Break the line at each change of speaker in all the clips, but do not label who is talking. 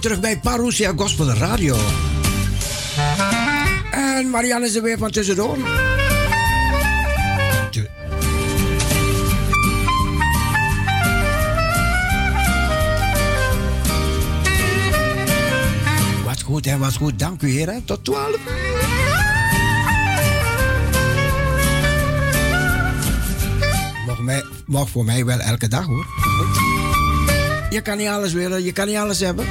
terug bij Parousia Gospel Radio. En Marianne is er weer van tussendoor. Wat goed en wat goed. Dank u, heren. Tot 12 uur. Mag, mij, mag voor mij wel elke dag hoor. Je kan niet alles willen, je kan niet alles hebben.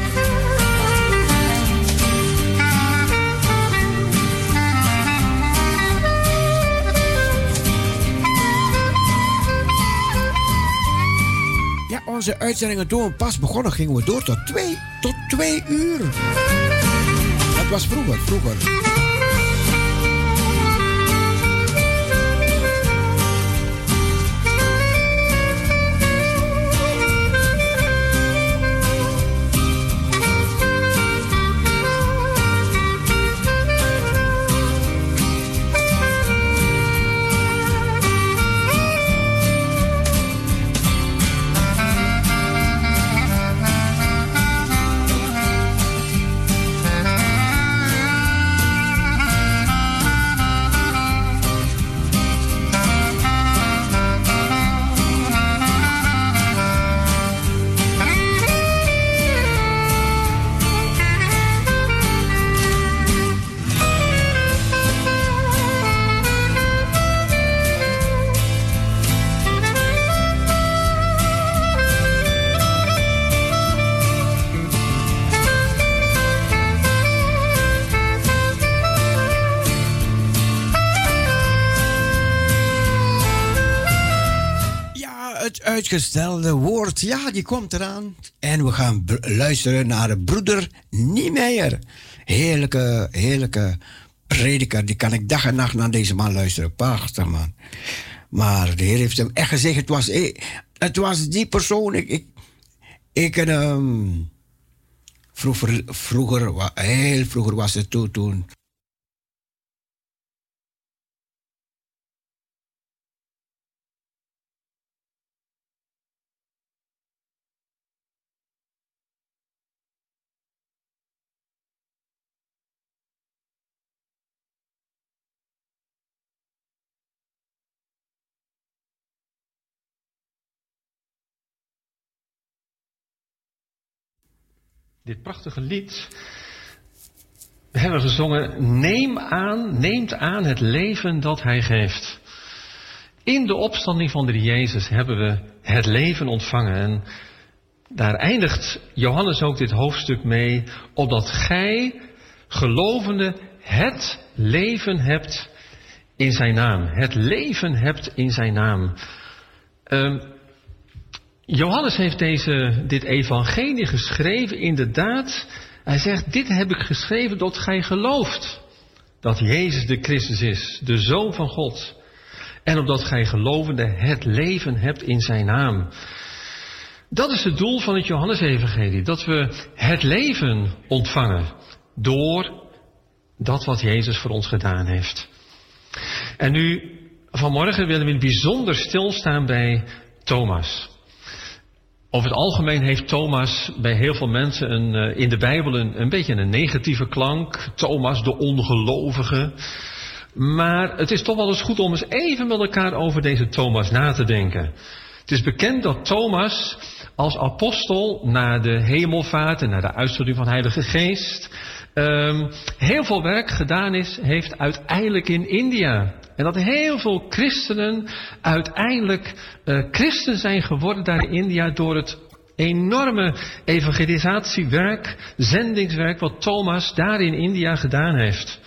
Onze uitzendingen toen we pas begonnen gingen we door tot twee, tot twee uur. Dat was vroeger, vroeger. Uitgestelde woord, ja, die komt eraan. En we gaan luisteren naar de broeder Niemeyer. Heerlijke, heerlijke prediker. Die kan ik dag en nacht naar deze man luisteren. Prachtig, man. Maar de Heer heeft hem echt gezegd, het was, eh, het was die persoon. Ik, ik, ik um, vroeger, vroeger, heel vroeger was het toen
dit prachtige lied. We hebben gezongen, neem aan, neemt aan het leven dat hij geeft. In de opstanding van de Jezus hebben we het leven ontvangen. En daar eindigt Johannes ook dit hoofdstuk mee, opdat gij, gelovende, het leven hebt in zijn naam. Het leven hebt in zijn naam. Um, Johannes heeft deze, dit evangelie geschreven, inderdaad. Hij zegt, dit heb ik geschreven dat gij gelooft. Dat Jezus de Christus is, de Zoon van God. En opdat gij gelovende het leven hebt in zijn naam. Dat is het doel van het Johannesevangelie. Dat we het leven ontvangen door dat wat Jezus voor ons gedaan heeft. En nu, vanmorgen willen we bijzonder stilstaan bij Thomas. Over het algemeen heeft Thomas bij heel veel mensen een, uh, in de Bijbel een, een beetje een negatieve klank. Thomas de ongelovige. Maar het is toch wel eens goed om eens even met elkaar over deze Thomas na te denken. Het is bekend dat Thomas als apostel naar de hemelvaart en naar de uitstorting van de Heilige Geest um, heel veel werk gedaan is, heeft uiteindelijk in India. En dat heel veel christenen uiteindelijk uh, christen zijn geworden daar in India door het enorme evangelisatiewerk, zendingswerk wat Thomas daar in India gedaan heeft.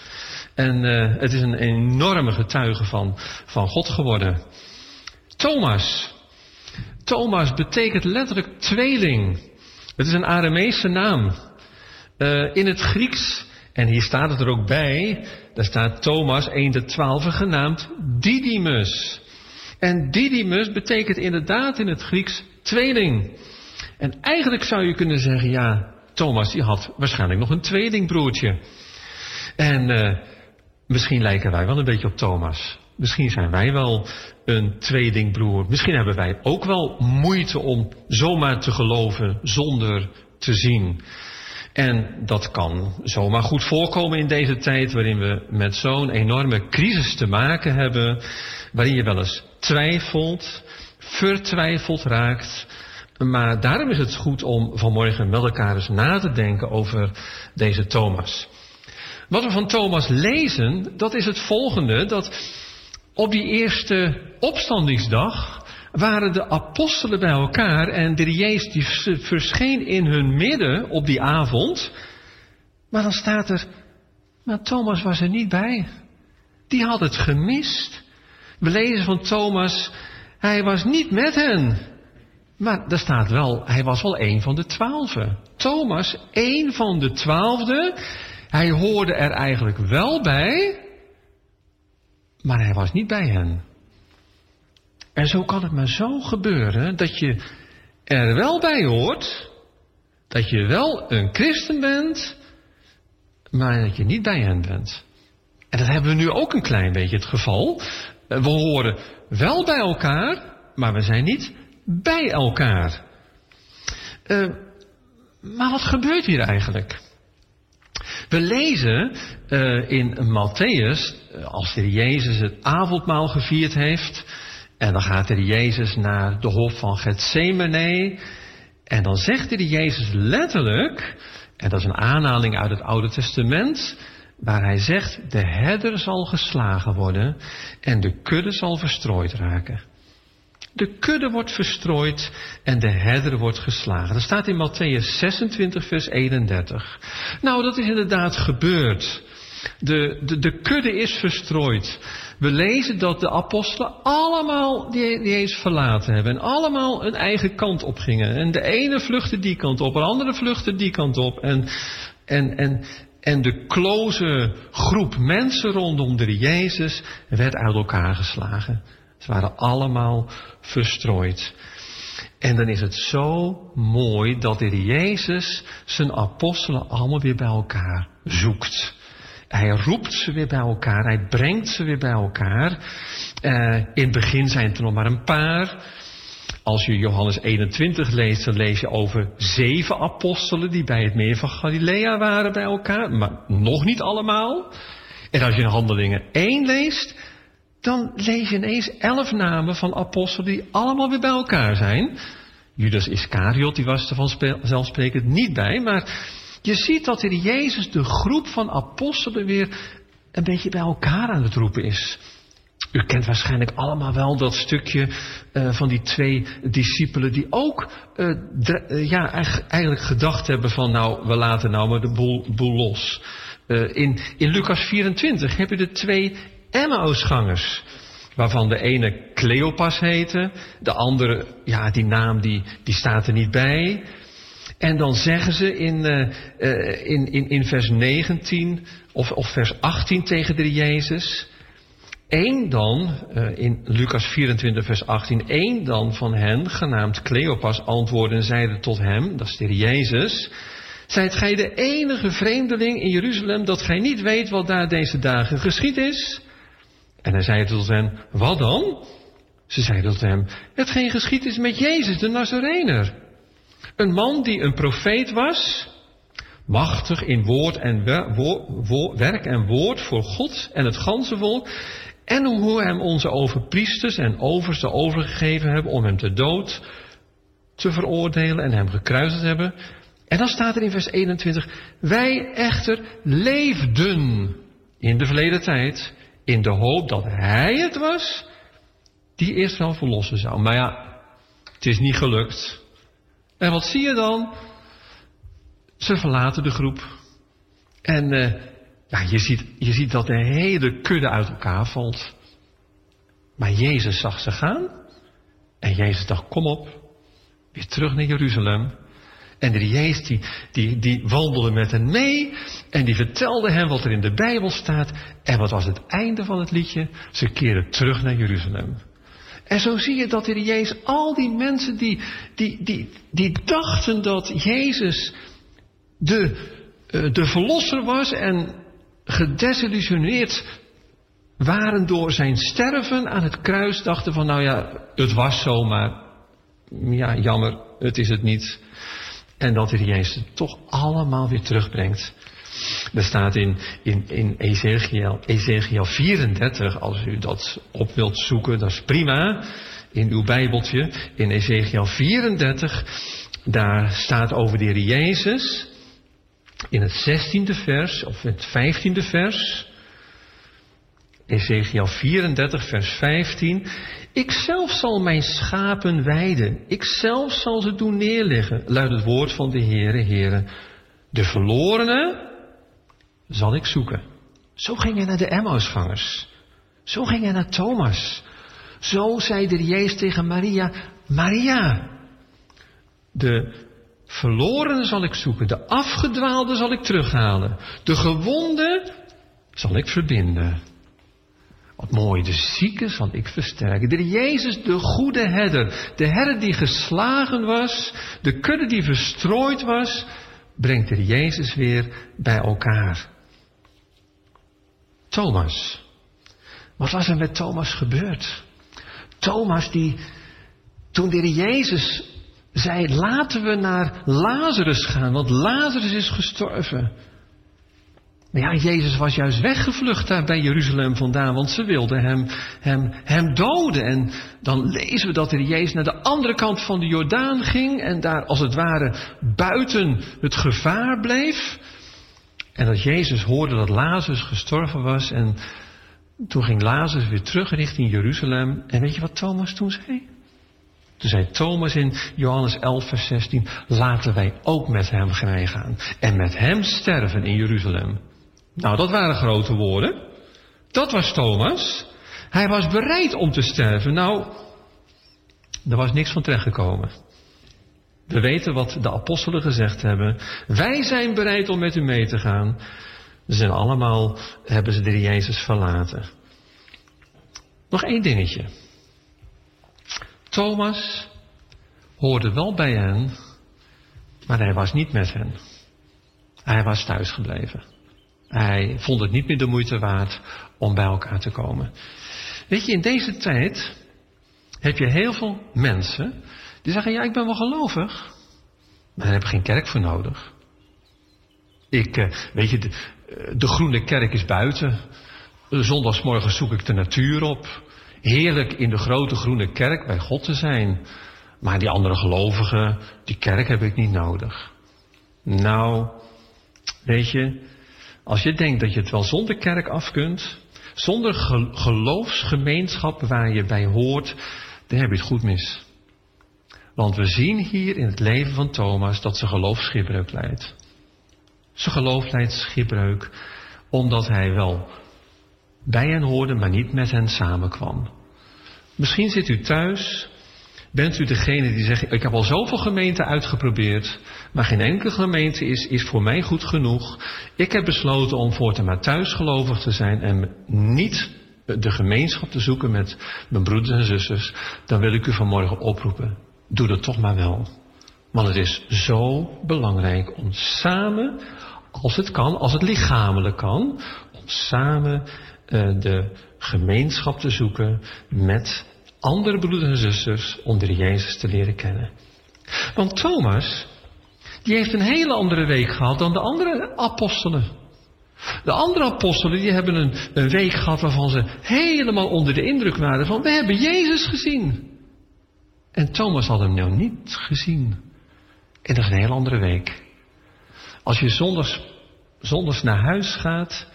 En uh, het is een enorme getuige van, van God geworden. Thomas. Thomas betekent letterlijk tweeling. Het is een Arameese naam. Uh, in het Grieks, en hier staat het er ook bij, daar staat Thomas, een de twaalf, genaamd Didymus. En Didymus betekent inderdaad in het Grieks tweeling. En eigenlijk zou je kunnen zeggen, ja, Thomas die had waarschijnlijk nog een tweelingbroertje. En uh, misschien lijken wij wel een beetje op Thomas. Misschien zijn wij wel een tweelingbroer. Misschien hebben wij ook wel moeite om zomaar te geloven zonder te zien. En dat kan zomaar goed voorkomen in deze tijd waarin we met zo'n enorme crisis te maken hebben, waarin je wel eens twijfelt, vertwijfeld raakt. Maar daarom is het goed om vanmorgen met elkaar eens na te denken over deze Thomas. Wat we van Thomas lezen, dat is het volgende, dat op die eerste opstandingsdag waren de apostelen bij elkaar en de Jezus die verscheen in hun midden op die avond. Maar dan staat er, maar Thomas was er niet bij. Die had het gemist. We lezen van Thomas, hij was niet met hen. Maar er staat wel, hij was wel een van de twaalfen. Thomas, een van de twaalfde. Hij hoorde er eigenlijk wel bij, maar hij was niet bij hen. En zo kan het maar zo gebeuren dat je er wel bij hoort, dat je wel een christen bent, maar dat je niet bij hen bent. En dat hebben we nu ook een klein beetje het geval. We horen wel bij elkaar, maar we zijn niet bij elkaar. Uh, maar wat gebeurt hier eigenlijk? We lezen uh, in Matthäus, eh, als de Jezus het avondmaal gevierd heeft, en dan gaat de Jezus naar de hof van Gethsemane, en dan zegt de Jezus letterlijk, en dat is een aanhaling uit het Oude Testament, waar hij zegt, de herder zal geslagen worden en de kudde zal verstrooid raken. De kudde wordt verstrooid en de herder wordt geslagen. Dat staat in Matthäus 26, vers 31. Nou, dat is inderdaad gebeurd. De, de, de kudde is verstrooid. We lezen dat de apostelen allemaal die, eens verlaten hebben. En allemaal een eigen kant op gingen. En de ene vluchtte die kant op, de andere vluchtte die kant op. En, en, en, en de close groep mensen rondom de Jezus werd uit elkaar geslagen. Ze waren allemaal verstrooid. En dan is het zo mooi dat de Jezus zijn apostelen allemaal weer bij elkaar zoekt. Hij roept ze weer bij elkaar, hij brengt ze weer bij elkaar. Uh, in het begin zijn het er nog maar een paar. Als je Johannes 21 leest, dan lees je over zeven apostelen die bij het meer van Galilea waren bij elkaar, maar nog niet allemaal. En als je in Handelingen 1 leest, dan lees je ineens elf namen van apostelen die allemaal weer bij elkaar zijn. Judas Iscariot, die was er vanzelfsprekend niet bij, maar je ziet dat in Jezus de groep van apostelen weer een beetje bij elkaar aan het roepen is. U kent waarschijnlijk allemaal wel dat stukje uh, van die twee discipelen die ook uh, uh, ja, eigenlijk gedacht hebben van nou, we laten nou maar de boel, boel los. in, in Lucas 24 heb je de twee Emmausgangers. Waarvan de ene Cleopas heette, de andere, ja, die naam die, die staat er niet bij. En dan zeggen ze in, uh, uh, in, in, in vers 19 of, of vers 18 tegen de Jezus. Eén dan, uh, in Lucas 24 vers 18, één dan van hen, genaamd Cleopas, antwoordde en zeide tot hem, dat is de Jezus. Zijt gij de enige vreemdeling in Jeruzalem dat gij niet weet wat daar deze dagen geschied is? En hij zei tot hen, wat dan? Ze zeiden tot hem, hetgeen geschied is met Jezus, de Nazarener. Een man die een profeet was, machtig in woord en werk en woord voor God en het ganse volk. En hoe hem onze overpriesters en oversten overgegeven hebben om hem te dood te veroordelen en hem gekruisigd hebben. En dan staat er in vers 21, wij echter leefden in de verleden tijd in de hoop dat hij het was die Israël verlossen zou. Maar ja, het is niet gelukt. En wat zie je dan? Ze verlaten de groep. En uh, ja, je, ziet, je ziet dat de hele kudde uit elkaar valt. Maar Jezus zag ze gaan. En Jezus dacht, kom op, weer terug naar Jeruzalem. En de Jezus die, die, die wandelde met hen mee en die vertelde hem wat er in de Bijbel staat. En wat was het einde van het liedje? Ze keren terug naar Jeruzalem. En zo zie je dat de Jezus al die mensen die, die, die, die dachten dat Jezus de, uh, de verlosser was en gedesillusioneerd waren door zijn sterven aan het kruis, dachten van nou ja, het was zo, maar ja, jammer, het is het niet. En dat de Jezus het toch allemaal weer terugbrengt. Er staat in, in, in Ezekiel, Ezekiel 34, als u dat op wilt zoeken, dat is prima. In uw Bijbeltje, in Ezekiel 34, daar staat over de Heer Jezus. In het 16e vers, of het 15e vers. Ezekiel 34, vers 15. Ik zelf zal mijn schapen weiden. Ik zelf zal ze doen neerleggen, luidt het woord van de Heere, Heere. De verlorenen zal ik zoeken. Zo ging hij naar de Emmausvangers. Zo ging hij naar Thomas. Zo zei de Jezus tegen Maria, Maria, de verlorenen zal ik zoeken, de afgedwaalde zal ik terughalen, de gewonde zal ik verbinden. Wat mooi, de zieke zal ik versterken. De Jezus, de goede herder, de herder die geslagen was, de kudde die verstrooid was, brengt de Jezus weer bij elkaar. Thomas. Wat was er met Thomas gebeurd? Thomas die, toen de Jezus zei, laten we naar Lazarus gaan, want Lazarus is gestorven. Maar ja, Jezus was juist weggevlucht daar bij Jeruzalem vandaan, want ze wilden hem, hem, hem doden. En dan lezen we dat de Jezus naar de andere kant van de Jordaan ging en daar als het ware buiten het gevaar bleef. En dat Jezus hoorde dat Lazarus gestorven was en toen ging Lazarus weer terug richting Jeruzalem. En weet je wat Thomas toen zei? Toen zei Thomas in Johannes 11, vers 16, laten wij ook met hem gaan en met hem sterven in Jeruzalem. Nou, dat waren grote woorden. Dat was Thomas. Hij was bereid om te sterven. Nou, er was niks van terechtgekomen. We weten wat de apostelen gezegd hebben. Wij zijn bereid om met u mee te gaan. Ze zijn allemaal, hebben ze de Jezus verlaten. Nog één dingetje. Thomas hoorde wel bij hen, maar hij was niet met hen. Hij was thuisgebleven. Hij vond het niet meer de moeite waard om bij elkaar te komen. Weet je, in deze tijd heb je heel veel mensen die zeggen, ja, ik ben wel gelovig. Maar daar heb ik geen kerk voor nodig. Ik, eh, weet je, de, eh, de groene kerk is buiten. Zondagsmorgen zoek ik de natuur op. Heerlijk in de grote groene kerk bij God te zijn. Maar die andere gelovigen, die kerk heb ik niet nodig. Nou, weet je, als je denkt dat je het wel zonder kerk af kunt, zonder geloofsgemeenschap waar je bij hoort, dan heb je het goed mis. Want we zien hier in het leven van Thomas dat zijn geloof schipbreuk leidt. Zijn geloof leidt schipbreuk omdat hij wel bij hen hoorde, maar niet met hen samenkwam. Misschien zit u thuis, bent u degene die zegt, ik heb al zoveel gemeenten uitgeprobeerd, maar geen enkele gemeente is, is voor mij goed genoeg. Ik heb besloten om voortaan maar thuisgelovig te zijn en niet de gemeenschap te zoeken met mijn broeders en zusters. Dan wil ik u vanmorgen oproepen doe dat toch maar wel. Want het is zo belangrijk om samen, als het kan, als het lichamelijk kan, om samen uh, de gemeenschap te zoeken met andere broeders en zusters om de Jezus te leren kennen. Want Thomas, die heeft een hele andere week gehad dan de andere apostelen. De andere apostelen die hebben een, een week gehad waarvan ze helemaal onder de indruk waren van we hebben Jezus gezien. En Thomas had hem nou niet gezien. En dat is een heel andere week. Als je zondags, zondags naar huis gaat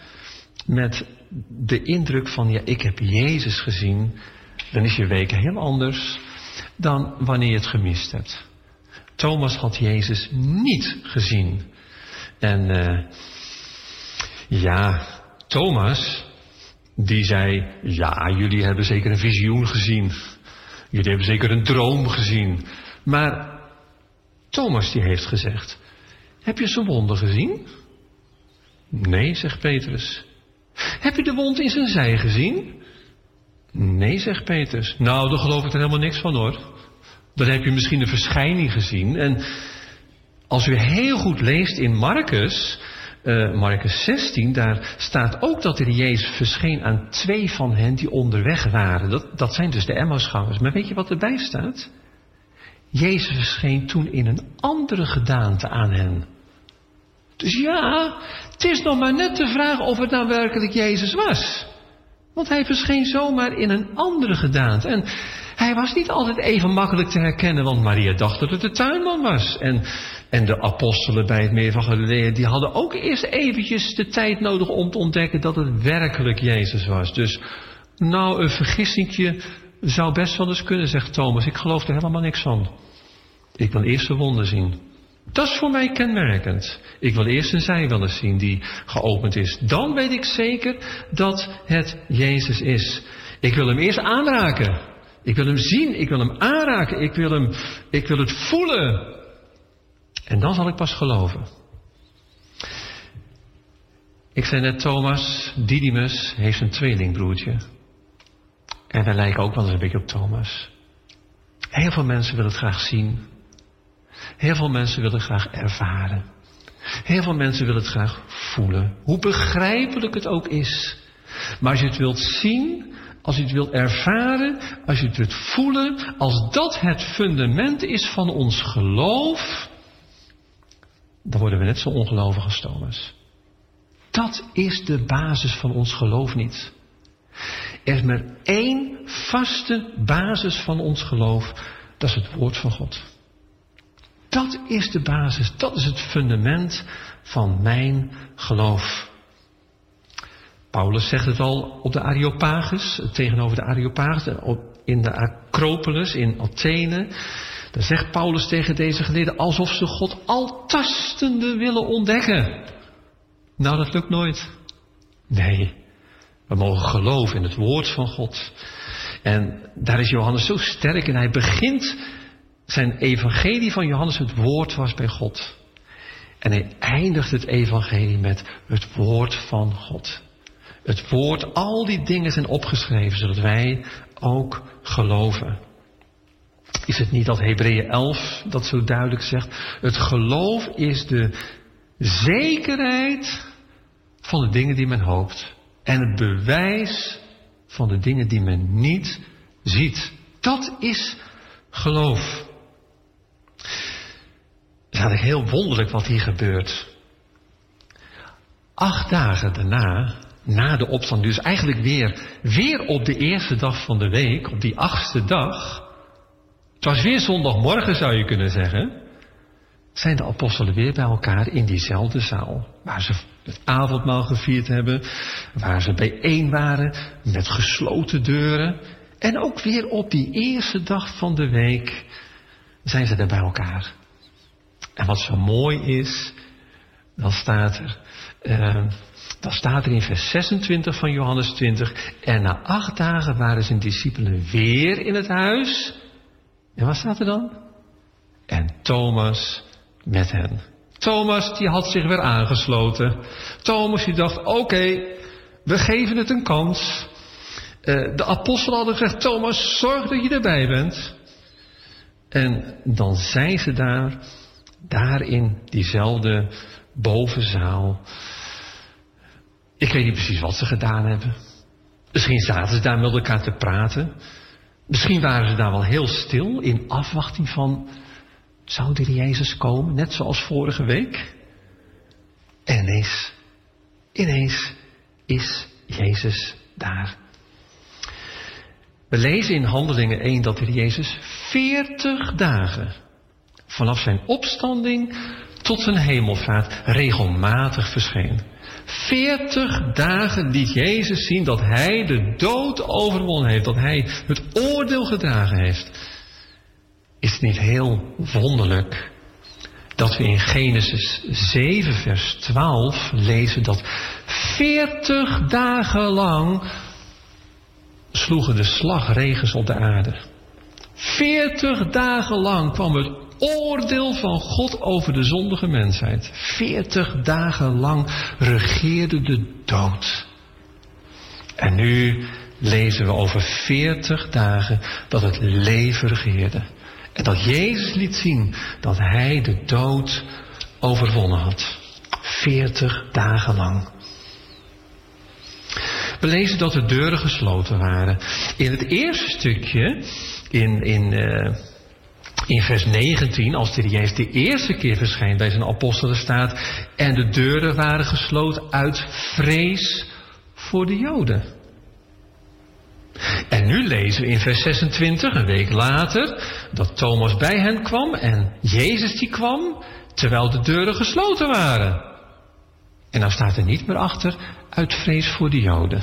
met de indruk van, ja, ik heb Jezus gezien, dan is je week heel anders dan wanneer je het gemist hebt. Thomas had Jezus niet gezien. En uh, ja, Thomas, die zei, ja, jullie hebben zeker een visioen gezien. Jullie hebben zeker een droom gezien. Maar Thomas die heeft gezegd, heb je zijn wonden gezien? Nee, zegt Petrus. Heb je de wond in zijn zij gezien? Nee, zegt Petrus. Nou, daar geloof ik er helemaal niks van hoor. Dan heb je misschien een verschijning gezien. En als u heel goed leest in Marcus, uh, Marcus 16, daar staat ook dat er Jezus verscheen aan twee van hen die onderweg waren. Dat, dat zijn dus de Emmausgangers. Maar weet je wat erbij staat? Jezus verscheen toen in een andere gedaante aan hen. Dus ja, het is nog maar net de vraag of het nou werkelijk Jezus was. Want hij verscheen zomaar in een andere gedaante. En hij was niet altijd even makkelijk te herkennen, want Maria dacht dat het de tuinman was. En, en de apostelen bij het meer van Galilea, die hadden ook eerst eventjes de tijd nodig om te ontdekken dat het werkelijk Jezus was. Dus nou, een vergissingje zou best wel eens kunnen, zegt Thomas. Ik geloof er helemaal niks van. Ik wil eerst de wonder zien. Dat is voor mij kenmerkend. Ik wil eerst een zij zien die geopend is. Dan weet ik zeker dat het Jezus is. Ik wil hem eerst aanraken. Ik wil hem zien. Ik wil hem aanraken. Ik wil, hem, ik wil het voelen. En dan zal ik pas geloven. Ik zei net, Thomas, Didymus heeft een tweelingbroertje. En wij lijken ook wel eens een beetje op Thomas. Heel veel mensen willen het graag zien. Heel veel mensen willen graag ervaren. Heel veel mensen willen het graag voelen. Hoe begrijpelijk het ook is. Maar als je het wilt zien, als je het wilt ervaren, als je het wilt voelen, als dat het fundament is van ons geloof, dan worden we net zo ongelovig als Thomas. Dat is de basis van ons geloof niet. Er is maar één vaste basis van ons geloof, dat is het woord van God. Dat is de basis, dat is het fundament van mijn geloof. Paulus zegt het al op de Areopagus, tegenover de Areopagus, in de Acropolis in Athene. Daar zegt Paulus tegen deze geleden alsof ze God al tastende willen ontdekken. Nou, dat lukt nooit. Nee, we mogen geloven in het woord van God. En daar is Johannes zo sterk en hij begint zijn evangelie van Johannes, het woord was bij God. En hij eindigt het evangelie met het woord van God. Het woord, al die dingen zijn opgeschreven, zodat wij ook geloven. Is het niet dat Hebreeën 11 dat zo duidelijk zegt? Het geloof is de zekerheid van de dingen die men hoopt. En het bewijs van de dingen die men niet ziet. Dat is geloof. Het is eigenlijk heel wonderlijk wat hier gebeurt. Acht dagen daarna, na de opstand, dus eigenlijk weer, weer op de eerste dag van de week, op die achtste dag. Het was weer zondagmorgen zou je kunnen zeggen. Zijn de apostelen weer bij elkaar in diezelfde zaal. Waar ze het avondmaal gevierd hebben. Waar ze bijeen waren met gesloten deuren. En ook weer op die eerste dag van de week zijn ze er bij elkaar. En wat zo mooi is, dan staat er, uh, dan staat er in vers 26 van Johannes 20, en na acht dagen waren zijn discipelen weer in het huis. En wat staat er dan? En Thomas met hen. Thomas die had zich weer aangesloten. Thomas die dacht, oké, we geven het een kans. Uh, de apostelen hadden gezegd, Thomas, zorg dat je erbij bent. En dan zijn ze daar daar in diezelfde bovenzaal. Ik weet niet precies wat ze gedaan hebben. Misschien zaten ze daar met elkaar te praten. Misschien waren ze daar wel heel stil in afwachting van, zou er Jezus komen, net zoals vorige week? En ineens, ineens is Jezus daar. We lezen in Handelingen 1 dat er Jezus 40 dagen vanaf zijn opstanding tot zijn hemelvaart regelmatig verscheen. Veertig dagen liet Jezus zien dat hij de dood overwonnen heeft, dat hij het oordeel gedragen heeft. Is het niet heel wonderlijk dat we in Genesis 7, vers 12 lezen dat veertig dagen lang sloegen de slagregens op de aarde. Veertig dagen lang kwam het oordeel van God over de zondige mensheid. Veertig dagen lang regeerde de dood. En nu lezen we over veertig dagen dat het leven regeerde. En dat Jezus liet zien dat hij de dood overwonnen had. Veertig dagen lang. We lezen dat de deuren gesloten waren. In het eerste stukje, in, in uh, In vers 19, als de Jezus de eerste keer verschijnt bij zijn apostelen staat en de deuren waren gesloten uit vrees voor de Joden. En nu lezen we in vers 26, een week later, dat Thomas bij hen kwam en Jezus die kwam terwijl de deuren gesloten waren. En dan staat er niet meer achter uit vrees voor de Joden.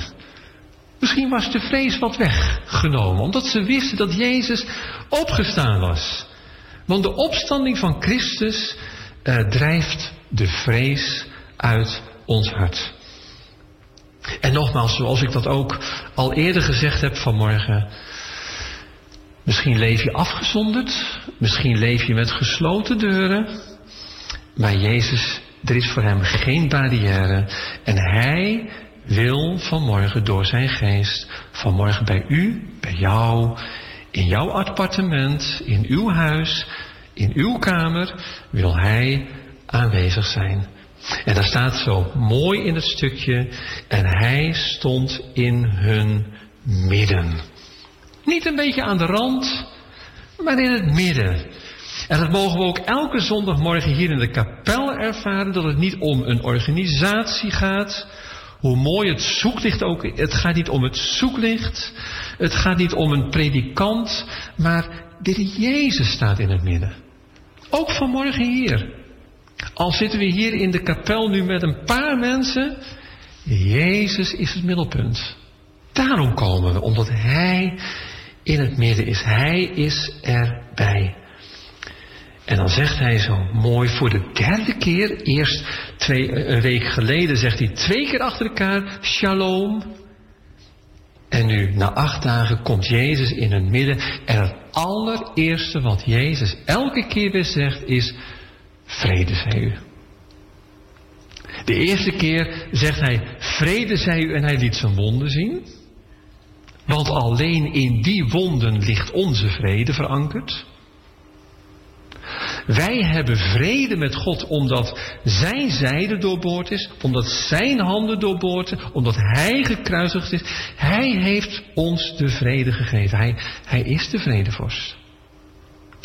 Misschien was de vrees wat weggenomen, omdat ze wisten dat Jezus opgestaan was. Want de opstanding van Christus uh, drijft de vrees uit ons hart. En nogmaals, zoals ik dat ook al eerder gezegd heb vanmorgen. Misschien leef je afgezonderd, misschien leef je met gesloten deuren. Maar Jezus, er is voor hem geen barrière. En hij wil vanmorgen door zijn geest, vanmorgen bij u, bij jou, in jouw appartement, in uw huis, in uw kamer, wil hij aanwezig zijn. En daar staat zo mooi in het stukje, en hij stond in hun midden. Niet een beetje aan de rand, maar in het midden. En dat mogen we ook elke zondagmorgen hier in de kapel ervaren, dat het niet om een organisatie gaat, hoe mooi het zoeklicht ook, het gaat niet om het zoeklicht, het gaat niet om een predikant, maar de Jezus staat in het midden. Ook vanmorgen hier. Al zitten we hier in de kapel nu met een paar mensen, Jezus is het middelpunt. Daarom komen we, omdat Hij in het midden is. Hij is erbij. En dan zegt hij zo mooi voor de derde keer, eerst twee, een week geleden zegt hij twee keer achter elkaar, shalom. En nu, na acht dagen, komt Jezus in het midden. En het allereerste wat Jezus elke keer weer zegt is, vrede zij u. De eerste keer zegt hij, vrede zij u en hij liet zijn wonden zien. Want alleen in die wonden ligt onze vrede verankerd. Wij hebben vrede met God omdat zijn zijde doorboord is, omdat zijn handen doorboord zijn, omdat hij gekruisigd is. Hij heeft ons de vrede gegeven. Hij, hij is de vredevorst.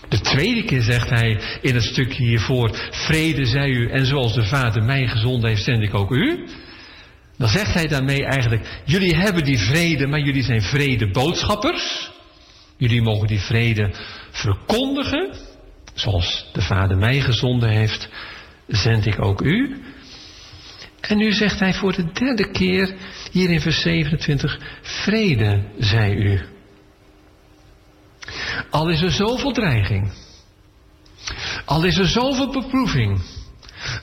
De tweede keer zegt hij in het stukje hiervoor, vrede zij u en zoals de Vader mij gezond heeft, zend ik ook u. Dan zegt hij daarmee eigenlijk, jullie hebben die vrede, maar jullie zijn vredeboodschappers. Jullie mogen die vrede verkondigen. Zoals de Vader mij gezonden heeft, zend ik ook u. En nu zegt hij voor de derde keer hier in vers 27, vrede zij u. Al is er zoveel dreiging, al is er zoveel beproeving,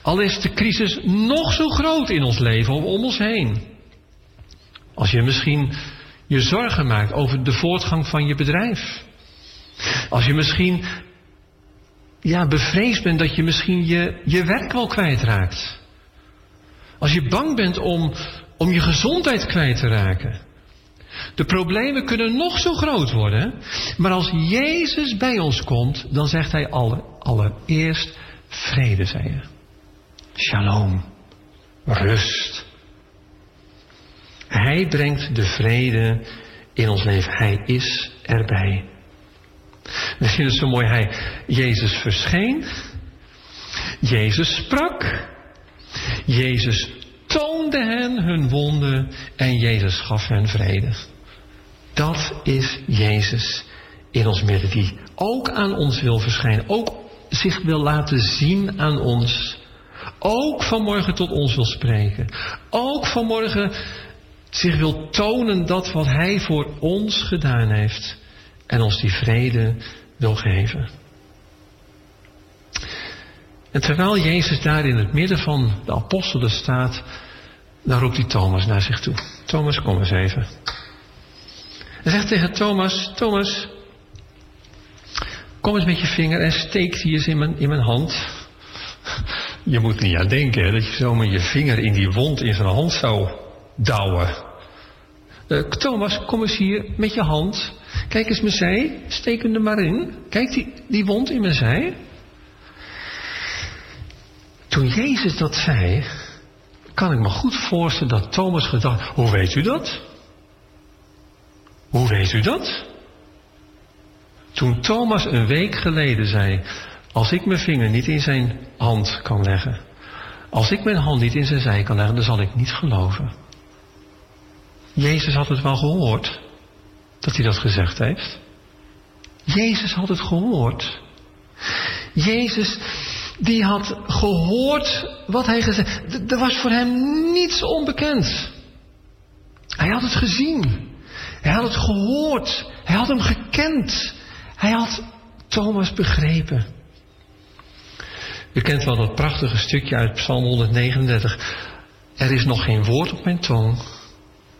al is de crisis nog zo groot in ons leven of om ons heen. Als je misschien je zorgen maakt over de voortgang van je bedrijf. Als je misschien ja, bevreesd bent dat je misschien je, je werk wel kwijtraakt. Als je bang bent om, om je gezondheid kwijt te raken. De problemen kunnen nog zo groot worden. Maar als Jezus bij ons komt, dan zegt hij alle, allereerst vrede, zei je. Shalom. Rust. Hij brengt de vrede in ons leven. Hij is erbij. We vinden het zo mooi. Hij, Jezus verscheen. Jezus sprak. Jezus toonde hen hun wonden en Jezus gaf hen vrede. Dat is Jezus in ons midden, die ook aan ons wil verschijnen, ook zich wil laten zien aan ons, ook vanmorgen tot ons wil spreken, ook vanmorgen zich wil tonen dat wat Hij voor ons gedaan heeft en ons die vrede wil geven. En terwijl Jezus daar in het midden van de apostelen staat, dan roept hij Thomas naar zich toe. Thomas, kom eens even. Hij zegt tegen Thomas, Thomas, kom eens met je vinger en steek die eens in mijn, in mijn hand. Je moet niet aan denken dat je zomaar je vinger in die wond in zijn hand zou douwen. Uh, Thomas, kom eens hier met je hand. Kijk eens mijn zij. Steek hem er maar in. Kijk die, die wond in mijn zij. Toen Jezus dat zei, kan ik me goed voorstellen dat Thomas gedacht: Hoe weet u dat? Hoe weet u dat? Toen Thomas een week geleden zei: Als ik mijn vinger niet in zijn hand kan leggen, als ik mijn hand niet in zijn zij kan leggen, dan zal ik niet geloven. Jezus had het wel gehoord dat hij dat gezegd heeft. Jezus had het gehoord. Jezus die had gehoord wat hij gezegd. Er was voor hem niets onbekend. Hij had het gezien. Hij had het gehoord. Hij had hem gekend. Hij had Thomas begrepen. U kent wel dat prachtige stukje uit Psalm 139. Er is nog geen woord op mijn tong.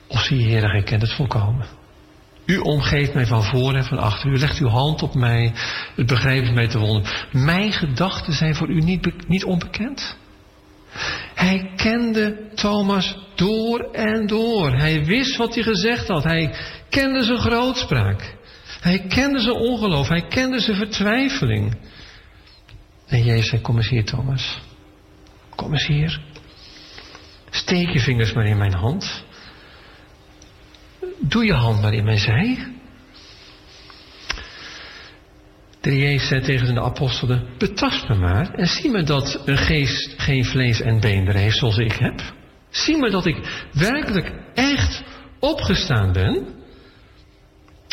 Of zie Heer, gij kent het volkomen. U omgeeft mij van voor en van achter. U legt uw hand op mij. Het begrijpt mij te wonderen. Mijn gedachten zijn voor u niet, niet onbekend. Hij kende Thomas door en door. Hij wist wat hij gezegd had. Hij kende zijn grootspraak. Hij kende zijn ongeloof. Hij kende zijn vertwijfeling. En Jezus zei, kom eens hier Thomas. Kom eens hier. Steek je vingers maar in mijn hand. Doe je hand maar in mijn zij. De Jezus zei tegen zijn apostelen, betast me maar en zie me dat een geest geen vlees en beenderen heeft zoals ik heb. Zie me dat ik werkelijk echt opgestaan ben.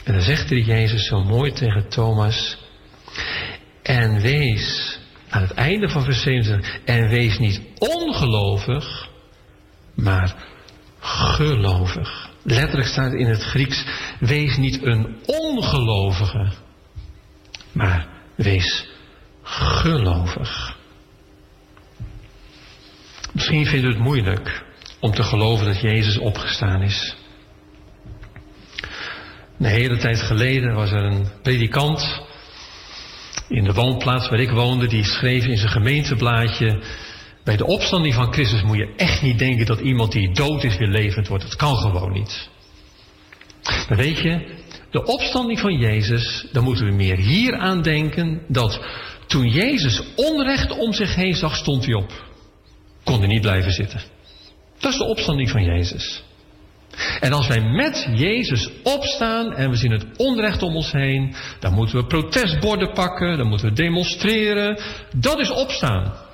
En dan zegt de Jezus zo mooi tegen Thomas, en wees aan het einde van vers 27, en wees niet ongelovig, maar gelovig. Letterlijk staat in het Grieks, wees niet een ongelovige, maar wees gelovig. Misschien vindt u het moeilijk om te geloven dat Jezus opgestaan is. Een hele tijd geleden was er een predikant in de woonplaats waar ik woonde, die schreef in zijn gemeenteblaadje bij de opstanding van Christus moet je echt niet denken dat iemand die dood is weer levend wordt. Dat kan gewoon niet. Weet je, de opstanding van Jezus, dan moeten we meer hier aan denken dat toen Jezus onrecht om zich heen zag, stond hij op. Kon hij niet blijven zitten. Dat is de opstanding van Jezus. En als wij met Jezus opstaan en we zien het onrecht om ons heen, dan moeten we protestborden pakken, dan moeten we demonstreren. Dat is opstaan.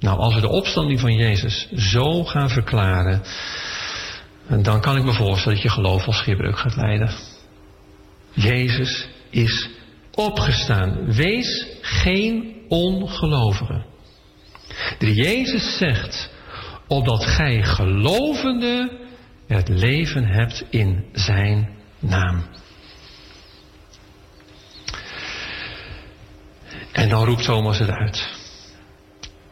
Nou, als we de opstanding van Jezus zo gaan verklaren, dan kan ik me voorstellen dat je geloof als schipbreuk gaat leiden. Jezus is opgestaan. Wees geen ongelovige. De Jezus zegt, opdat gij gelovende het leven hebt in zijn naam. En dan roept Thomas het uit.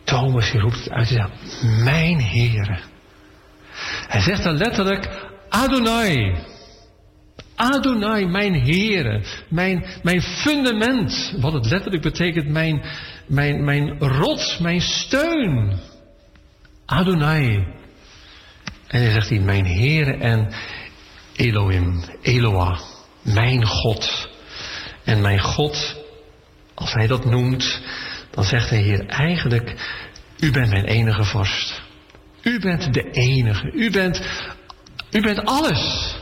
Thomas roept het uit. Hij zegt, mijn Heere. Hij zegt dan letterlijk, Adonai. Adonai, mijn Heere. Mijn, mijn fundament. Wat het letterlijk betekent, mijn, mijn, mijn rots, mijn steun. Adonai. En hij zegt hij, mijn Heere en Elohim, Eloah, mijn God. En mijn God, als hij dat noemt, dan zegt de Heer eigenlijk, u bent mijn enige vorst. U bent de enige. U bent, u bent alles.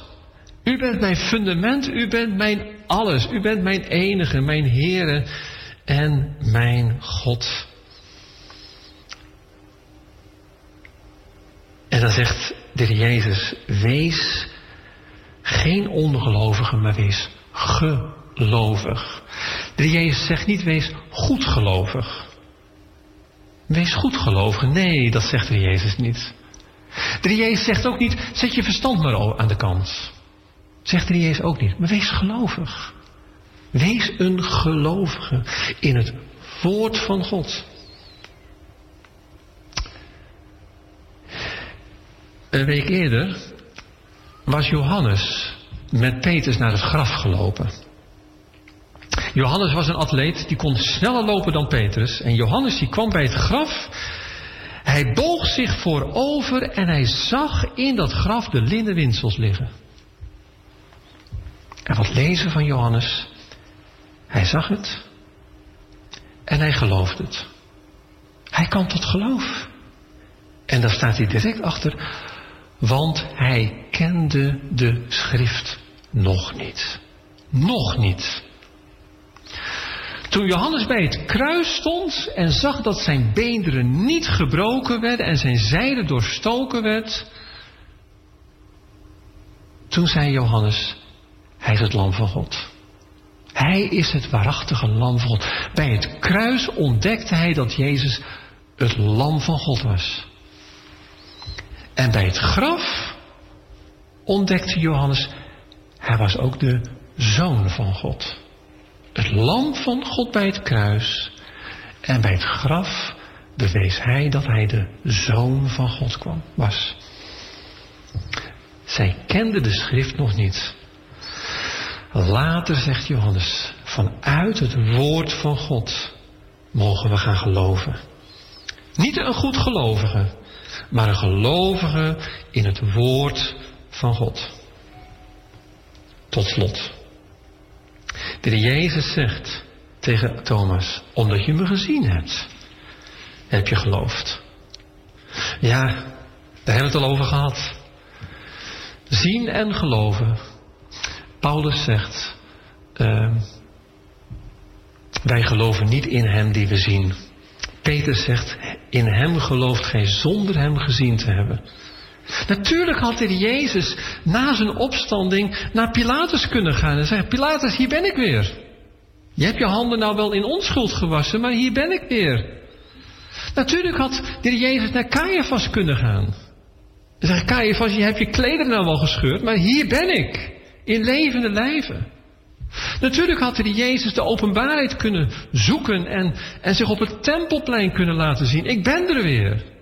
U bent mijn fundament. U bent mijn alles. U bent mijn enige, mijn Heere en mijn God. En dan zegt de Jezus, wees geen ongelovige, maar wees gelovig. De Jezus zegt niet wees goedgelovig. Wees goedgelovig. Nee, dat zegt de Jezus niet. De Jezus zegt ook niet, zet je verstand maar aan de kant. Zegt de Jezus ook niet. Maar wees gelovig. Wees een gelovige in het woord van God. Een week eerder was Johannes met Petrus naar het graf gelopen. Johannes was een atleet, die kon sneller lopen dan Petrus. En Johannes die kwam bij het graf. Hij boog zich voorover en hij zag in dat graf de linnen winsels liggen. En wat lezen van Johannes? Hij zag het en hij geloofde het. Hij kwam tot geloof. En daar staat hij direct achter, want hij kende de schrift nog niet. Nog niet. Toen Johannes bij het kruis stond en zag dat zijn beenderen niet gebroken werden en zijn zijde doorstoken werd, toen zei Johannes, hij is het lam van God. Hij is het waarachtige lam van God. Bij het kruis ontdekte hij dat Jezus het lam van God was. En bij het graf ontdekte Johannes, hij was ook de zoon van God. Het lam van God bij het kruis. En bij het graf bewees hij dat hij de zoon van God kwam, was. Zij kende de schrift nog niet. Later zegt Johannes, vanuit het woord van God mogen we gaan geloven. Niet een goed gelovige, maar een gelovige in het woord van God. Tot slot. De Jezus zegt tegen Thomas, omdat je me gezien hebt, heb je geloofd. Ja, daar hebben we het al over gehad. Zien en geloven. Paulus zegt, uh, wij geloven niet in hem die we zien. Peter zegt, in hem gelooft gij zonder hem gezien te hebben. Natuurlijk had hij Jezus na zijn opstanding naar Pilatus kunnen gaan en zeggen, Pilatus, hier ben ik weer. Je hebt je handen nou wel in onschuld gewassen, maar hier ben ik weer. Natuurlijk had de Jezus naar Caiaphas kunnen gaan. En zeggen, Caiaphas, je hebt je klederen nou wel gescheurd, maar hier ben ik. In levende lijven. Natuurlijk had hij Jezus de openbaarheid kunnen zoeken en, en zich op het tempelplein kunnen laten zien. Ik ben er weer.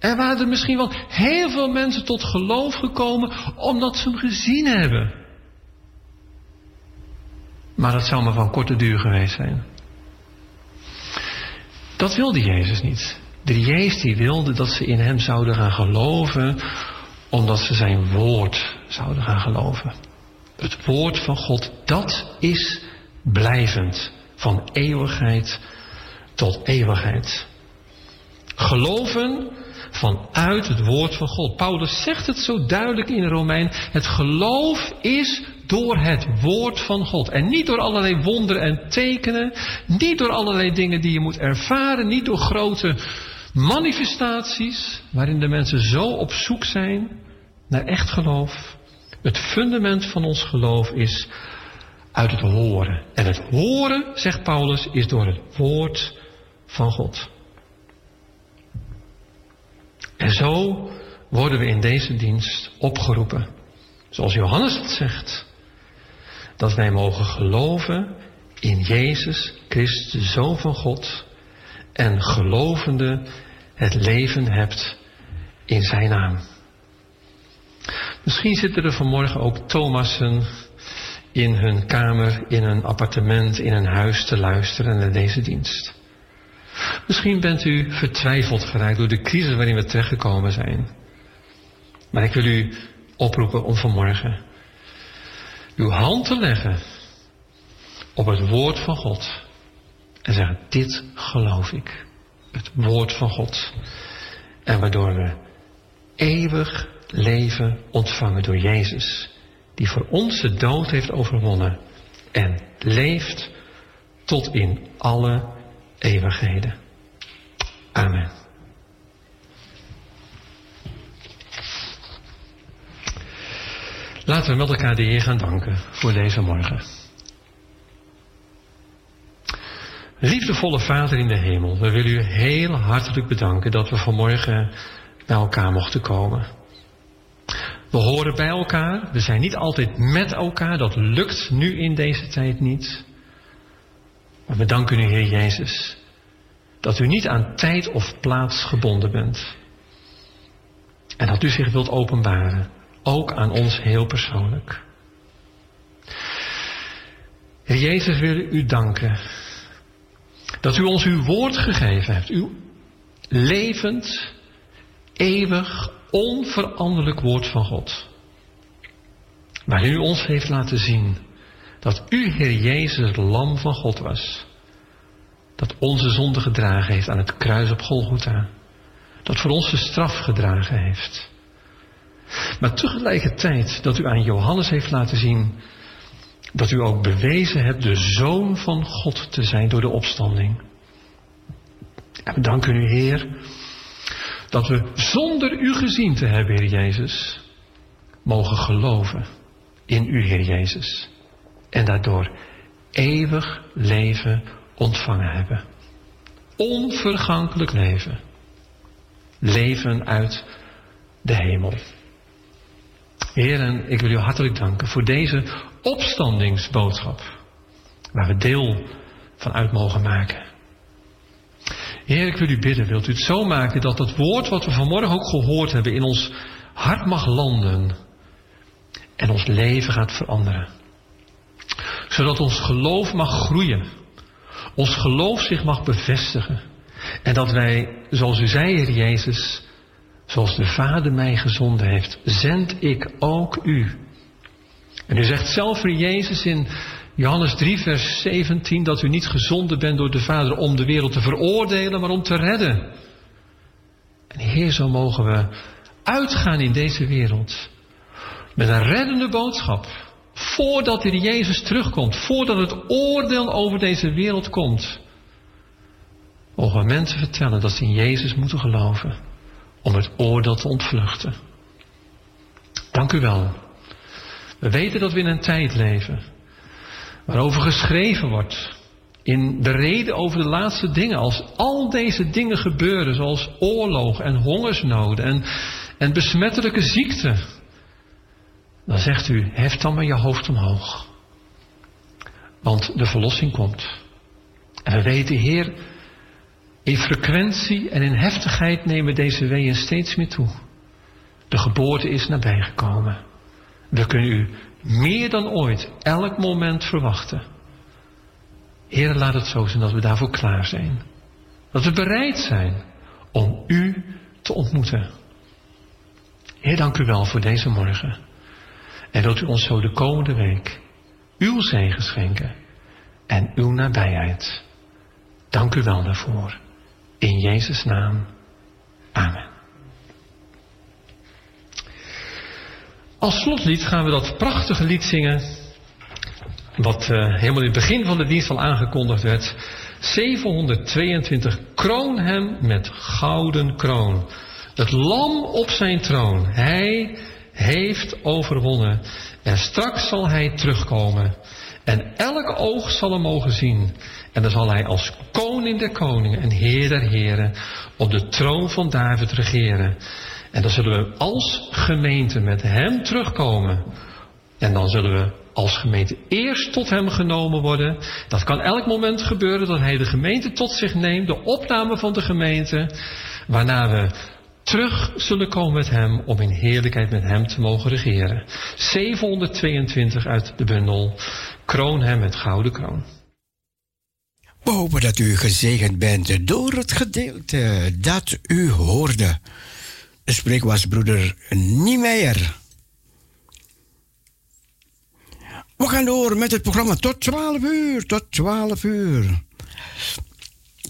Er waren er misschien wel heel veel mensen tot geloof gekomen omdat ze hem gezien hebben. Maar dat zou maar van korte duur geweest zijn. Dat wilde Jezus niet. De Jezus die wilde dat ze in hem zouden gaan geloven omdat ze zijn woord zouden gaan geloven. Het woord van God, dat is blijvend. Van eeuwigheid tot eeuwigheid. Geloven vanuit het woord van God. Paulus zegt het zo duidelijk in Romein. Het geloof is door het woord van God. En niet door allerlei wonderen en tekenen. Niet door allerlei dingen die je moet ervaren. Niet door grote manifestaties waarin de mensen zo op zoek zijn naar echt geloof. Het fundament van ons geloof is uit het horen. En het horen, zegt Paulus, is door het woord van God. En zo worden we in deze dienst opgeroepen, zoals Johannes het zegt, dat wij mogen geloven in Jezus Christus, de Zoon van God, en gelovende het leven hebt in Zijn naam. Misschien zitten er vanmorgen ook Thomassen in hun kamer, in een appartement, in een huis te luisteren naar deze dienst. Misschien bent u vertwijfeld geraakt door de crisis waarin we terechtgekomen zijn. Maar ik wil u oproepen om vanmorgen uw hand te leggen op het woord van God. En zeggen, dit geloof ik. Het woord van God. En waardoor we eeuwig leven ontvangen door Jezus. Die voor ons de dood heeft overwonnen. En leeft tot in alle eeuwigheden. Amen. Laten we met elkaar de Heer gaan danken voor deze morgen. Liefdevolle Vader in de hemel, we willen u heel hartelijk bedanken dat we vanmorgen bij elkaar mochten komen. We horen bij elkaar, we zijn niet altijd met elkaar, dat lukt nu in deze tijd niet. Maar we danken u, Heer Jezus, dat u niet aan tijd of plaats gebonden bent. En dat u zich wilt openbaren, ook aan ons heel persoonlijk. Heer Jezus, wil u danken dat u ons uw woord gegeven hebt, uw levend, eeuwig, onveranderlijk woord van God. Waarin u ons heeft laten zien dat u, Heer Jezus, het lam van God was. Dat onze zonde gedragen heeft aan het kruis op Golgotha. Dat voor ons de straf gedragen heeft. Maar tegelijkertijd dat u aan Johannes heeft laten zien dat u ook bewezen hebt de Zoon van God te zijn door de opstanding. En we danken u, Heer, dat we zonder u gezien te hebben, Heer Jezus, mogen geloven in u, Heer Jezus. En daardoor eeuwig leven ontvangen hebben. Onvergankelijk leven. Leven uit de hemel. Heer, ik wil u hartelijk danken voor deze opstandingsboodschap. Waar we deel van uit mogen maken. Heer, ik wil u bidden, wilt u het zo maken dat het woord wat we vanmorgen ook gehoord hebben in ons hart mag landen en ons leven gaat veranderen. Zodat ons geloof mag groeien, ons geloof zich mag bevestigen en dat wij, zoals u zei, Heer Jezus, zoals de Vader mij gezonden heeft, zend ik ook u. En u zegt zelf, Heer Jezus, in Johannes 3, vers 17, dat u niet gezonden bent door de Vader om de wereld te veroordelen, maar om te redden. En Heer, zo mogen we uitgaan in deze wereld met een reddende boodschap. Voordat de Jezus terugkomt, voordat het oordeel over deze wereld komt, mogen mensen vertellen dat ze in Jezus moeten geloven om het oordeel te ontvluchten. Dank u wel. We weten dat we in een tijd leven waarover geschreven wordt in de reden over de laatste dingen. Als al deze dingen gebeuren, zoals oorlog en hongersnoden en, en besmettelijke ziekten, dan zegt u, hef dan maar je hoofd omhoog. Want de verlossing komt. En we weten, Heer, in frequentie en in heftigheid nemen deze weeën steeds meer toe. De geboorte is nabijgekomen. We kunnen u meer dan ooit elk moment verwachten. Heer, laat het zo zijn dat we daarvoor klaar zijn. Dat we bereid zijn om u te ontmoeten. Heer, dank u wel voor deze morgen. En wilt u ons zo de komende week uw zegen schenken en uw nabijheid. Dank u wel daarvoor. In Jezus' naam. Amen. Als slotlied gaan we dat prachtige lied zingen. Wat uh, helemaal in het begin van de dienst al aangekondigd werd. 722. Kroon hem met gouden kroon. Het lam op zijn troon. Hij heeft overwonnen. En straks zal hij terugkomen. En elk oog zal hem mogen zien. En dan zal hij als koning der koningen en heer der heren op de troon van David regeren. En dan zullen we als gemeente met hem terugkomen. En dan zullen we als gemeente eerst tot hem genomen worden. Dat kan elk moment gebeuren dat hij de gemeente tot zich neemt, de opname van de gemeente. Waarna we terug zullen komen met hem om in heerlijkheid met hem te mogen regeren. 722 uit de bundel. Kroon hem met gouden kroon.
We hopen dat u gezegend bent door het gedeelte dat u hoorde. De spreek was broeder Niemeyer. We gaan door met het programma tot 12 uur. Tot 12 uur.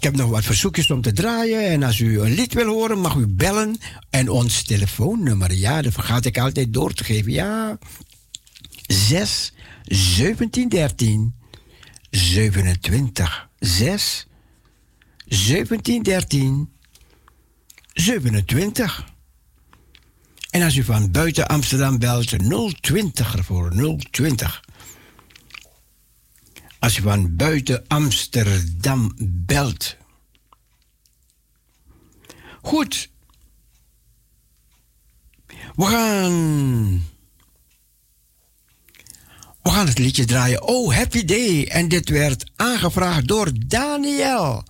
Ik heb nog wat verzoekjes om te draaien. En als u een lied wil horen, mag u bellen. En ons telefoonnummer, ja, dat vergaat ik altijd door te geven. Ja, 6 17 13 27 6 17 13 27. En als u van buiten Amsterdam belt, 020 ervoor, 020. Als u van buiten Amsterdam belt. Goed. We gaan. We gaan het liedje draaien. Oh, Happy Day. En dit werd aangevraagd door Daniel.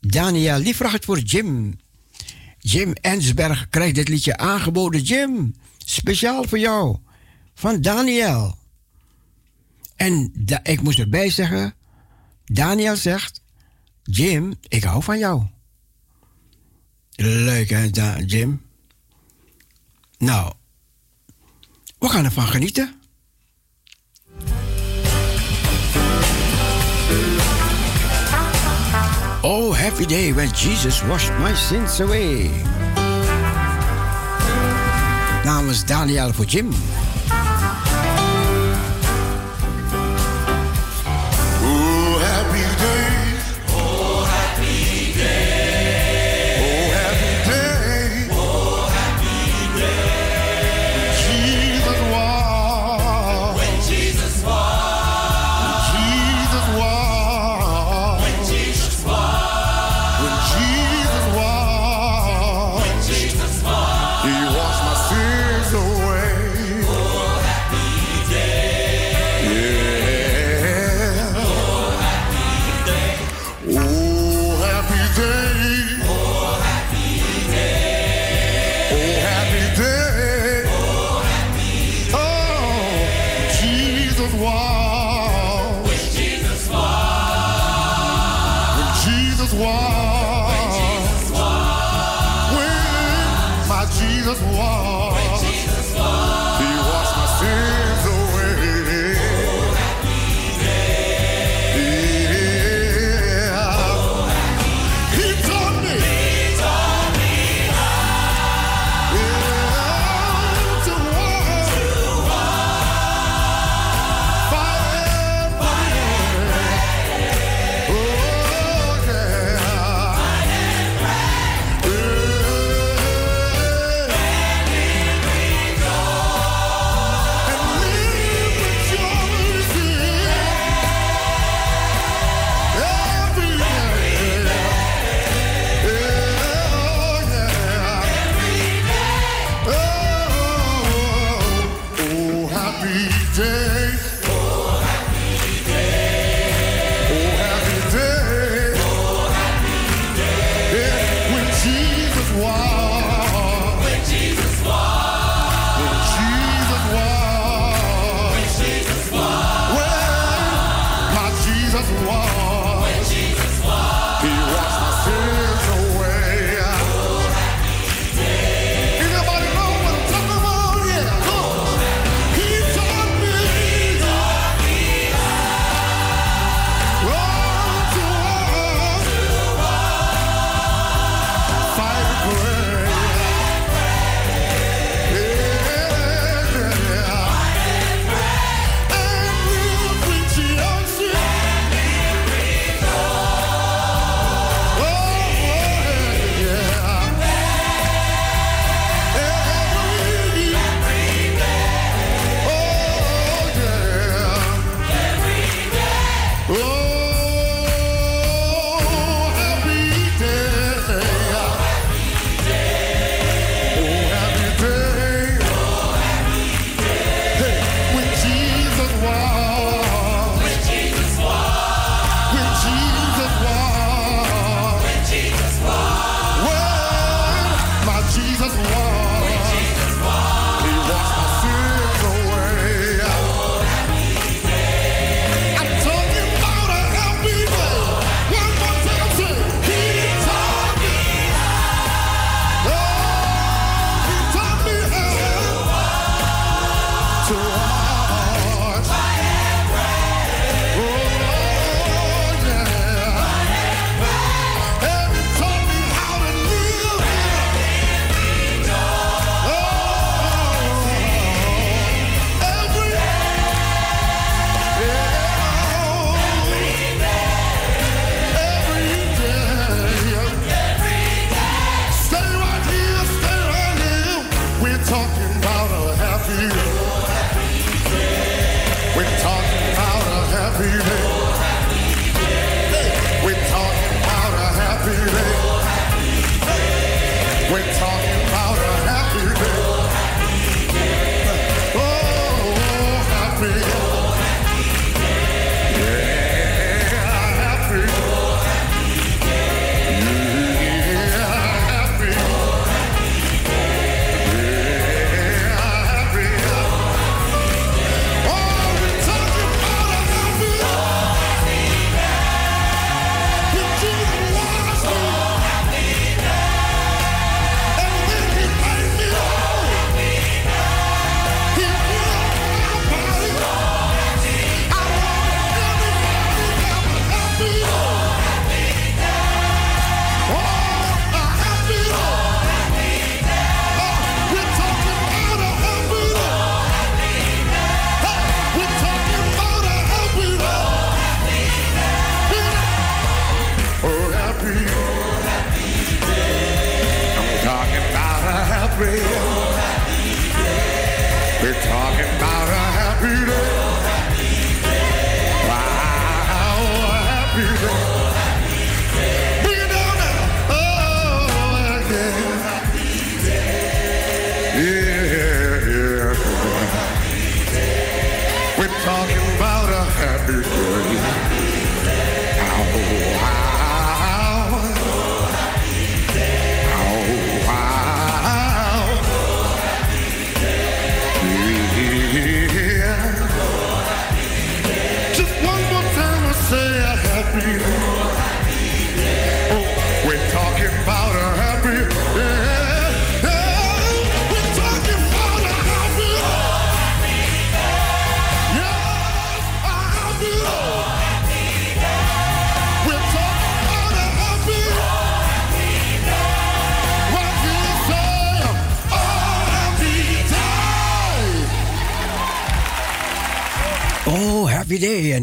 Daniel, die vraagt voor Jim. Jim Ensberg krijgt dit liedje aangeboden. Jim, speciaal voor jou. Van Daniel. En ik moest erbij zeggen, Daniel zegt, Jim, ik hou van jou. Leuk hè, Jim? Nou, we gaan ervan genieten. Oh, happy day when Jesus washed my sins away. Namens Daniel voor Jim.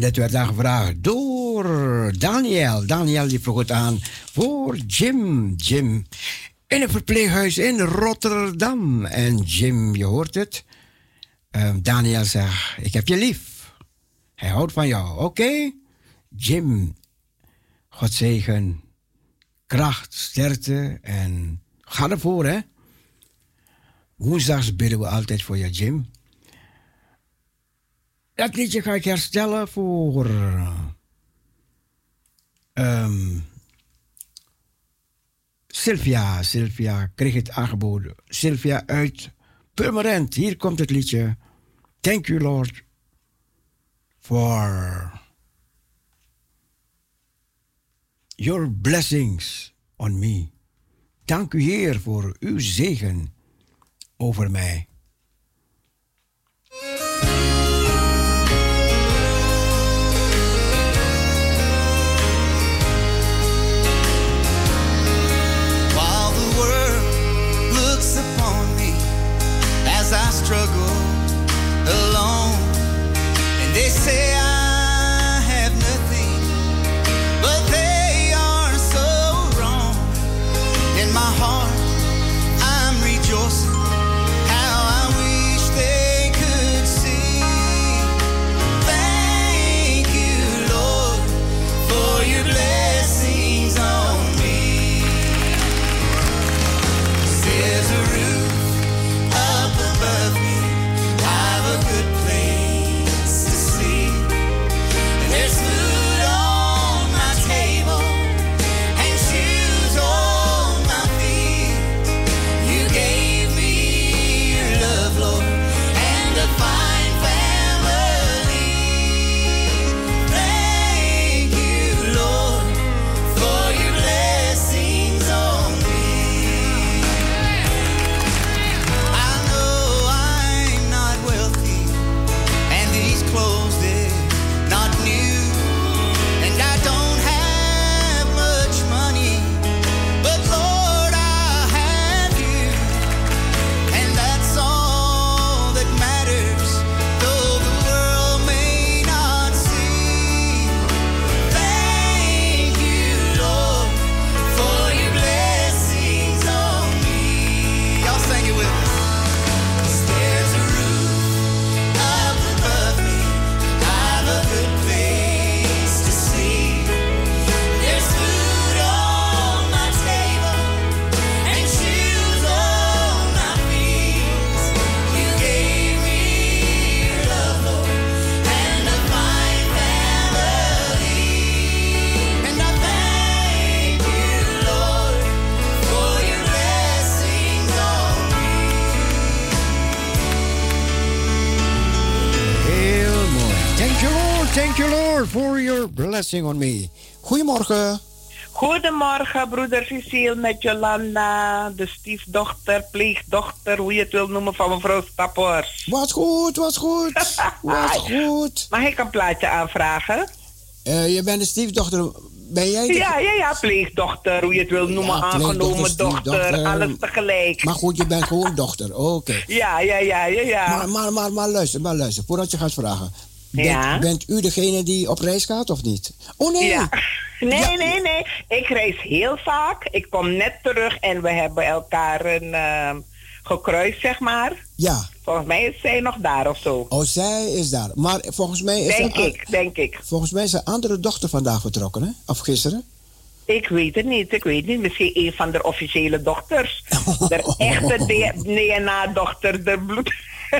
Dat werd aangevraagd door Daniel. Daniel die vroeg het aan voor Jim. Jim in een verpleeghuis in Rotterdam. En Jim, je hoort het. Ehm, Daniel zegt, ik heb je lief. Hij houdt van jou. Oké? Jim, God zegen, kracht, sterkte en ga ervoor, hè? Woensdags bidden we altijd voor je, Jim. Dat liedje ga ik herstellen voor. Um, Sylvia. Sylvia kreeg het aangeboden. Sylvia uit Purmerend. Hier komt het liedje. Thank you, Lord, for your blessings on me. Dank u, Heer, voor uw zegen over mij. Blessing on me. Goedemorgen.
Goedemorgen, broeder Cecile met Jolanda, de stiefdochter, pleegdochter, hoe je het wil noemen, van mevrouw Stappers.
Wat goed, wat goed, wat goed.
Mag ik een plaatje aanvragen?
Uh, je bent de stiefdochter, ben jij?
Ja, ja, ja, pleegdochter, hoe je het wil noemen, aangenomen dochter, alles tegelijk.
Maar goed, je bent gewoon dochter, oké.
Ja, ja, ja, ja, ja.
Maar, maar, maar, maar luister, maar luister, voordat je gaat vragen. Ja. Bent, u degene die op reis gaat of niet? Oh nee. Ja.
Nee, nee, nee. Ik reis heel vaak. Ik kom net terug en we hebben elkaar een, uh, gekruist, zeg maar.
Ja.
Volgens mij is zij nog daar of zo.
Oh, zij is daar. Maar volgens mij is
Denk ik, denk ik.
Volgens mij is andere dochter vandaag vertrokken, hè? Of gisteren?
Ik weet het niet, ik weet niet. Misschien een van de officiële dochters. De echte DNA-dochter, de bloed.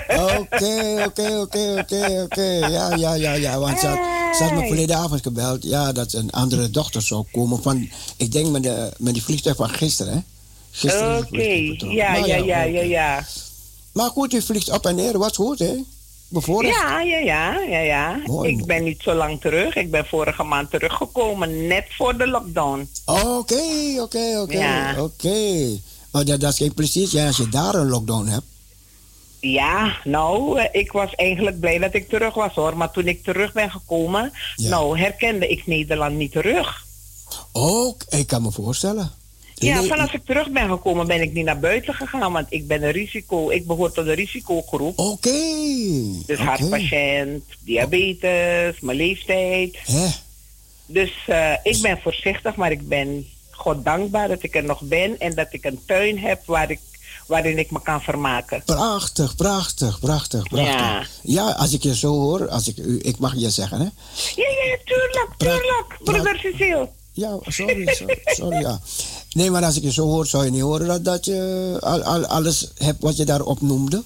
Oké, oké, oké, oké, oké. Ja, ja, ja, ja. Want ze had, ze had me verleden avond gebeld. Ja, dat een andere dochter zou komen. Van, ik denk met, de, met die vliegtuig van gisteren, hè? Gisteren.
Oké, ja, ja, ja, ja, ja.
Maar goed, u vliegt op en neer. Wat goed, hè? Bijvoorbeeld.
Ja, ja, ja, ja, ja.
Mooi,
ik ben niet zo lang terug. Ik ben vorige maand teruggekomen, net voor de lockdown.
Oké, oké, oké, oké. Maar dat, dat is geen precies. Ja, als je daar een lockdown hebt.
Ja, nou, eh, ik was eigenlijk blij dat ik terug was hoor. Maar toen ik terug ben gekomen,
Ja.
nou, herkende ik Nederland niet terug.
Ook, ik kan me voorstellen.
Ja, vanaf ik terug ben gekomen ben ik niet naar buiten gegaan, want ik ben een risico, ik behoor tot de risicogroep.
Oké.
Dus hartpatiënt, diabetes, mijn leeftijd.
Hè?
Dus eh, ik ben voorzichtig, maar ik ben God dankbaar dat ik er nog ben en dat ik een tuin heb waar ik, waarin ik me kan vermaken.
Prachtig, prachtig, prachtig, prachtig.
Ja.
Ja. als ik je zo hoor, als ik, u, ik mag je zeggen, hè?
Ja, ja, tuurlijk, tuurlijk, broeder Cecile.
Ja, sorry, sorry, sorry, ja. Nee, maar als ik je zo hoor, zou je niet horen dat, dat je al, al, alles hebt wat je daarop noemde?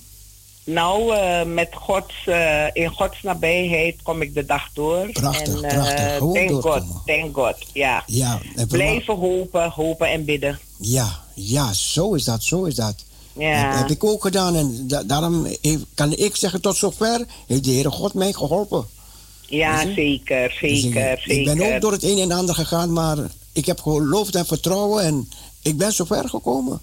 Nou, eh, met Gods, eh, in Gods nabijheid kom ik de dag door.
Prachtig,
en, eh,
prachtig. Gewoon
thank
doorkomen.
God, thank God, ja.
Ja, en
Blijven hopen, hopen en bidden.
Ja, ja, zo is dat, zo is dat.
Ja.
Dat heb ik ook gedaan en da- daarom heeft- kan ik zeggen tot zover heeft de Heere God mij geholpen.
Ja,
je?
zeker,
Dus ik-
zeker,
ik,
zeker.
ben ook door het een en ander gegaan, maar ik heb geloofd en vertrouwen en ik ben zover gekomen.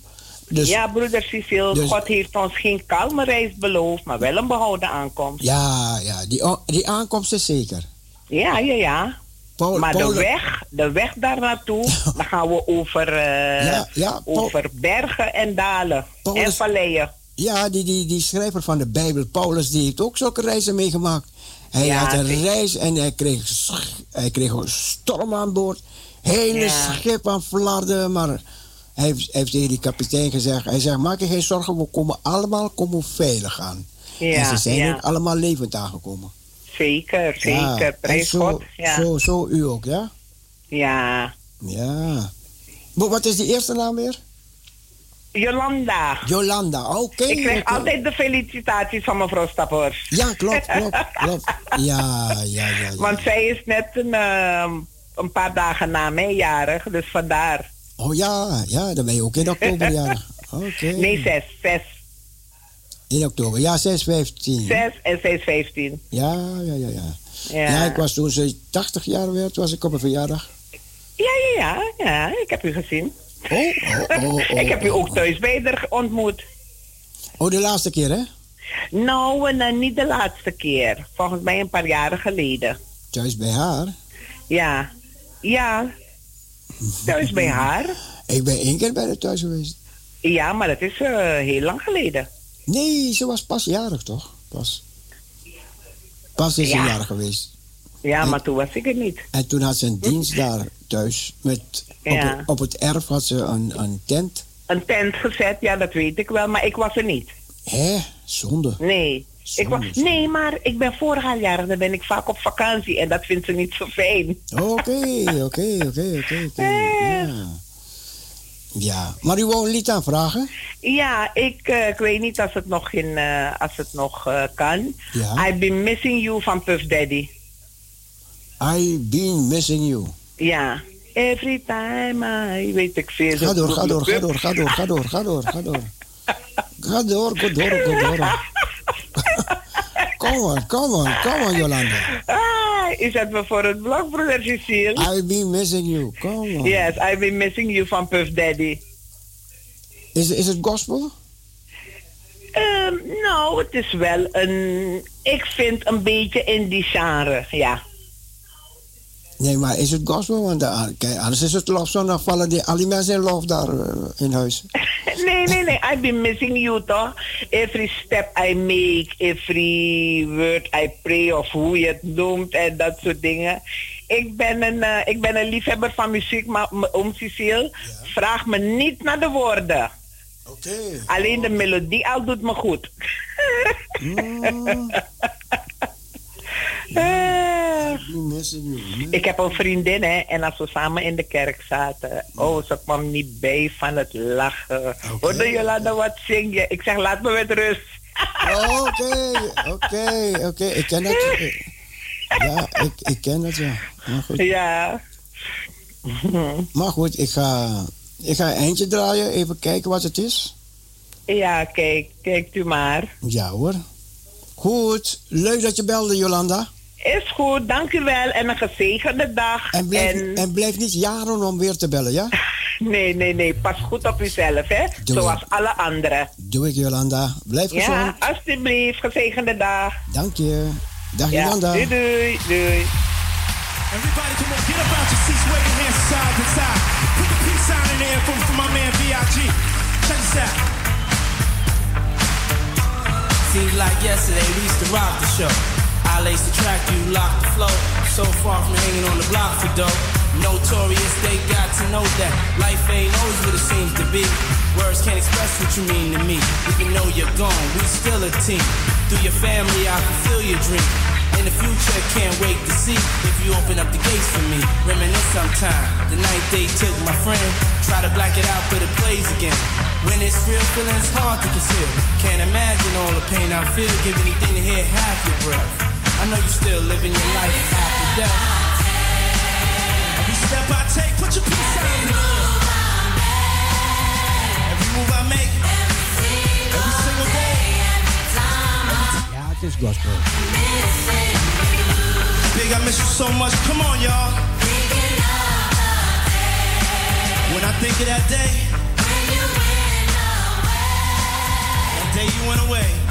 Dus
ja, broeder Cecile,
dus-
God heeft ons geen kalme reis beloofd, maar wel een behouden aankomst.
ja, ja die, die aankomst is zeker.
Ja, ja, ja.
Paul,
Maar
Paul-
de weg, de weg daar naartoe, dan gaan we over, eh,
Ja, ja, Paul-
over bergen en dalen
Paulus-
en valleien.
Ja, die, die, die schrijver van de Bijbel, Paulus, die heeft ook zulke reizen meegemaakt. Hij
Ja,
had een reis en hij kreeg, hij kreeg een storm aan boord. Hele schip aan flarden, maar hij heeft, hij heeft tegen die kapitein gezegd... Hij zegt, maak je geen zorgen, we komen allemaal komen veilig aan. en ze zijn ook allemaal levend aangekomen.
Zeker,
Ja,
zeker.
en
Prijs
zo,
God. Ja.
Zo, zo u ook, ja?
ja.
Ja. Maar wat is die eerste naam weer?
Jolanda.
Jolanda, oké.
Ik krijg altijd de felicitaties van mevrouw Staphorst.
Ja, klopt, klopt, klopt. Ja, ja, ja. ja.
Want zij is net een, ehm, een paar dagen na mij jarig, dus vandaar.
Oh ja, ja, dan ben je ook in oktober jarig. Oké.
Nee, zes. Zes.
In oktober, ja, 6, 15.
Zes en zij is vijftien.
Ja, ja, ja, ja.
Ja.
Ja, ik was toen ze 80 jaar werd, was ik op een verjaardag.
ja, ja, ja, ja. Ik heb u gezien.
Oh, oh, oh, oh.
ik heb u ook thuis bij ontmoet.
Oh, de laatste keer, hè?
Nou, eh, niet de laatste keer. Volgens mij een paar jaren geleden.
Thuis bij haar.
Ja. Ja. Thuis bij haar.
Ik ben één keer bij haar thuis geweest.
Ja, maar dat is eh, heel lang geleden.
Nee, ze was pas jarig, toch? Pas. Pas is ze
Ja.
jarig geweest.
Ja,
Hm.
maar toen was ik er niet.
En toen had ze een dienst daar thuis. Met, op,
Ja.
het, op het erf had ze een, een tent.
Een tent gezet, ja, dat weet ik wel, maar ik was er niet.
Hé, zonde.
Nee. Ik was,
Zonde,
nee, maar ik ben vorig jaar jarig, dan ben ik vaak op vakantie en dat vindt ze niet zo fijn.
Oké, oké, oké, oké, oké.
Eh.
Ja. Maar u wou een lied aanvragen?
Ja, ik, eh, ik weet niet als het nog, in, eh, als het nog eh, kan.
Ja.
I've been missing you van Puff Daddy.
I been missing you.
Ja. Every time I weet ik veel.
Ga door, ga door, ga door, ga door, ga door, ga door, ga door. Ga door, ga door, ga door. Kom on, kom on, kom on, Jolanda.
Ah, is dat me voor het blog, broeder Cecile?
I been missing you, kom on.
Yes, I've been missing you van Puff Daddy.
Is, is het gospel?
Ehm, nou, het is wel een... Ik vind een beetje in die genre, ja.
Nee, maar is het gospel? Want kijk, anders is het lofzondag, vallen die, al die mensen in lof daar uh, in huis.
nee, nee, nee. I've been missing you, toch? Every step I make, every word I pray, of hoe je het noemt en dat soort dingen. Ik ben een, uh, ik ben een liefhebber van muziek, maar om Cecile, vraag me niet naar de woorden.
Oké. Okay.
Alleen de melodie al doet me goed.
mm. ik
heb een vriendin, hè, en als we samen in de kerk zaten, oh, ze kwam niet bij van het lachen. Hoorde Jolanda, wat zing je? Ik zeg, laat me met rust.
Oké, oké, oké. Ik ken het. Ja, ik, ik ken het, ja. Maar goed.
Ja.
Maar goed, ik ga, ik ga een eindje draaien. Even kijken wat het is.
Ja, kijk, kijkt u maar.
Ja hoor. Goed. Leuk dat je belde, Jolanda.
Is goed, dank u wel en een gezegende dag.
En blijf, en... blijf niet jaren om weer te bellen, ja?
Nee, nee, nee. Pas goed op uzelf, hè?
Doe
Zoals
ik.
alle anderen.
Doe ik, Jolanda. Blijf gezond.
Ja, alstublieft. Gezegende dag.
Dank je. Dag,
Ja,
Jolanda.
doei, doei, doei.
Everybody come on, get up out your seats, wave your hands side to side. Put the peace sign in there for, for my man B.I.G. Check this out.
Seems like yesterday we used to rock the show. I lace the track, you locked the flow. So far from hanging on the block for dough. Notorious, they got to know that life ain't always what it seems to be. Words can't express what you mean to me. Even though you're gone, we still a team. Through your family, I fulfill your dream. In the future, can't wait to see if you open up the gates for me. Reminisce sometime. The night they took my friend. Try to black it out, but it plays again. When it's real, feeling's hard to conceal. Can't imagine all the pain I feel. Give anything to hear half your breath. I know you still living your life after death.
Every step I take, put your peace in there. Every move I make, every single day.
Ja, het is gospel.
Big, I miss you so much. Come on, y'all. When I think of that day, that day you went away.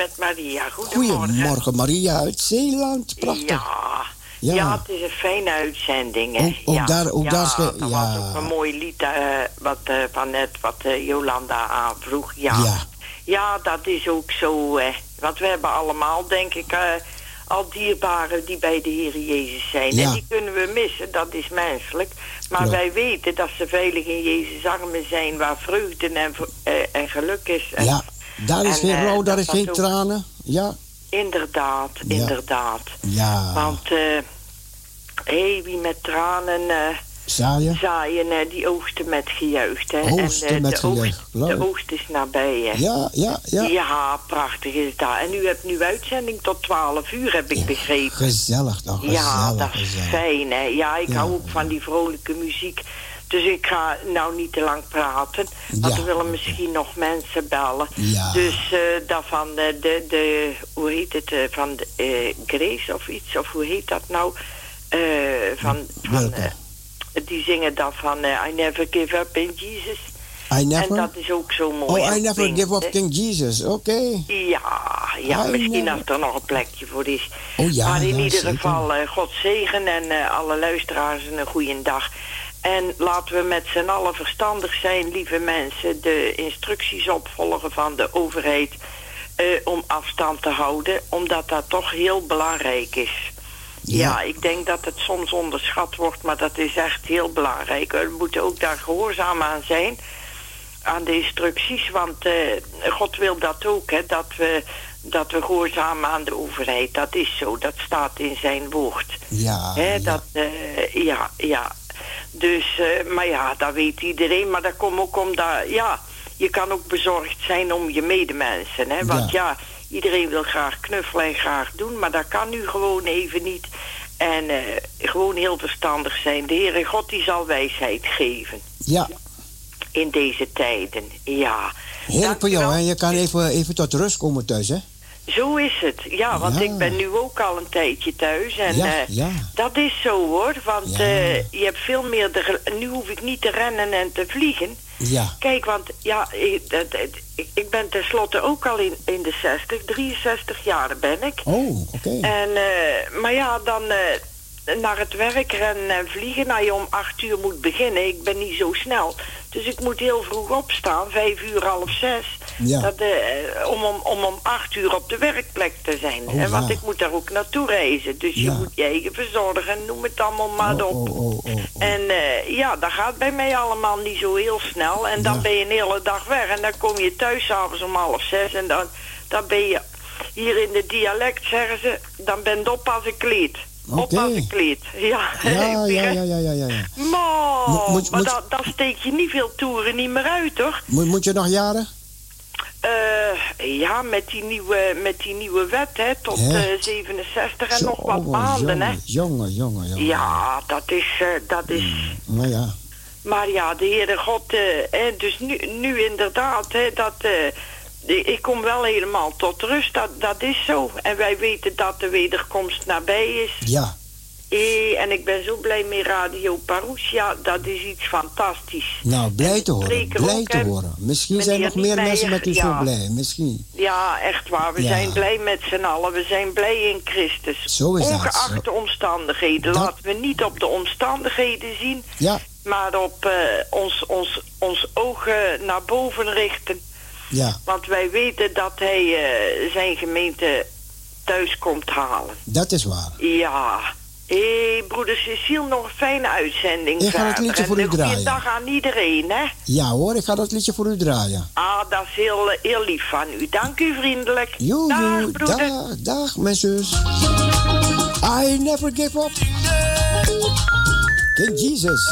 Met Maria. Goedemorgen.
Goedemorgen, Maria uit Zeeland. Prachtig.
Ja.
Ja.
Ja. het is een fijne uitzending. Hè?
Ook- ook
ja.
daar- ook
ja,
daar
dat
ja.
was ook een mooi lied eh, wat, eh, van net wat eh, Jolanda aanvroeg. Ja.
Ja.
ja, dat is ook zo. Hè. Want we hebben allemaal, denk ik, al dierbaren die bij de Heer Jezus zijn. En die kunnen we missen, dat is menselijk. Maar wij weten dat ze veilig in Jezus armen zijn... waar vreugde en, en geluk is. En,
Ja, daar is
en,
geen
eh,
rouw, daar is geen
ook-
tranen. Ja,
Inderdaad, inderdaad.
ja.
Want hé, hey, wie met tranen eh,
Zaaien.
zaaien, eh, die oogsten met gejuicht. Hè?
Oogsten
en, eh,
met
de oogst-
gejuich, geloof
De oogst is nabij, hè?
Ja, ja, ja.
Ja, prachtig is dat. En u hebt nu uitzending tot 12 uur, heb ik begrepen.
Gezellig toch, gezellig,
Ja, dat is
gezellig.
fijn, hè? Ja, ik
Ja.
hou ook van die vrolijke muziek. Dus ik ga nou niet te lang praten. Want
Ja.
er willen misschien nog mensen bellen.
Ja.
Dus eh dat van de, de, de, hoe heet het, eh, van de, eh, Grace of iets, of hoe heet dat nou? Eh, van, van eh, die zingen dan van eh, I never give up in Jesus.
I never...
En dat is ook zo mooi.
oh, I never give up. King Jesus. Oké.
Ja, ja
I
misschien
never-
als er nog een plekje voor is.
Oh ja,
maar in
ja,
ieder
zeker.
geval, eh, God zegen en eh, alle luisteraars een goede dag. En laten we met z'n allen verstandig zijn, lieve mensen, de instructies opvolgen van de overheid eh, om afstand te houden, omdat dat toch heel belangrijk is.
Ja.
Ja. ik denk dat het soms onderschat wordt, maar dat is echt heel belangrijk. We moeten ook daar gehoorzaam aan zijn, aan de instructies, want eh, God wil dat ook, hè, dat we, dat we gehoorzamen aan de overheid. Dat is zo, dat staat in zijn woord.
Ja,
Hè,
ja.
dat, eh, ja, ja. Dus, eh, maar ja, dat weet iedereen. Maar dat komt ook omdat, ja, je kan ook bezorgd zijn om je medemensen. Hè? Want ja. iedereen wil graag knuffelen en graag doen, maar dat kan nu gewoon even niet. En eh, gewoon heel verstandig zijn. De Heere God die zal wijsheid geven
Ja,
in deze tijden. Ja.
voor jou, hè? Je kan even, even tot rust komen thuis, hè?
Zo is het. Ja, want
Ja.
ik ben nu ook al een tijdje thuis. En
Ja,
eh,
ja.
dat is zo hoor. Want eh, je hebt veel meer... De, nu hoef ik niet te rennen en te vliegen.
Ja,
Kijk, want ja, ik, ik, ik ben tenslotte ook al in, in de 60. 63 jaar ben ik.
oh, oké.
En, eh, maar ja, dan, naar het werk rennen en vliegen. Nou, je om acht uur moet beginnen. Ik ben niet zo snel. Dus ik moet heel vroeg opstaan, vijf uur, half zes.
Ja.
Dat, eh, om, om, om om acht uur op de werkplek te zijn.
Oh,
want
ja.
ik moet daar ook naartoe reizen. Dus je moet je eigen verzorgen, noem het allemaal maar
Oh,
op.
oh.
En eh, ja, dat gaat bij mij allemaal niet zo heel snel. En dan ben je een hele dag weg. En dan kom je thuis s'avonds om half zes. En dan, dan ben je hier in de dialect, zeggen ze, dan ben je op als een kleed. Op als een kleed. Ja,
Ja, ja, ja, ja, ja.
Maar,
Moet- moet-
maar
moet-
dan, dan steek je niet veel toeren niet meer uit, hoor.
Moet, moet je nog jaren?
Eh, ja, met die, nieuwe, met die nieuwe wet, hè, tot
Hè?
eh, 67 en
Zo,
nog wat maanden, hè.
jongen, jongen, jongen.
Ja, dat is, eh, dat is...
Nou ja.
Maar ja, de Heere God, eh, hè, dus nu, nu inderdaad, hè, dat, eh, ik kom wel helemaal tot rust, dat, dat is zo. En wij weten dat de wederkomst nabij is.
Ja,
en ik ben zo blij met Radio Parousia, dat is iets fantastisch.
nou, blij te horen. Blij te horen. Misschien zijn nog meer mensen met u zo blij. Misschien.
Ja, echt waar. We
Ja.
zijn blij met z'n allen. We zijn blij in Christus.
Zo is
Ongeacht de omstandigheden.
Dat-
Laten we niet op de omstandigheden zien,
Ja,
maar op eh, ons, ons, ons ogen naar boven richten.
ja,
Want wij weten dat hij eh, zijn gemeente thuis komt halen.
dat is waar.
Ja. Hé, hey, broeder Cecile, nog een fijne uitzending
Ik ga het liedje voor u
een
draaien.
dag aan iedereen, hè?
Ja hoor, ik ga dat liedje voor u draaien.
Ah, dat is heel, heel lief van u. Dank u vriendelijk.
Joe,
Dag,
joe,
broeder.
dag, dag, mijn zus. I never give up. King Jesus.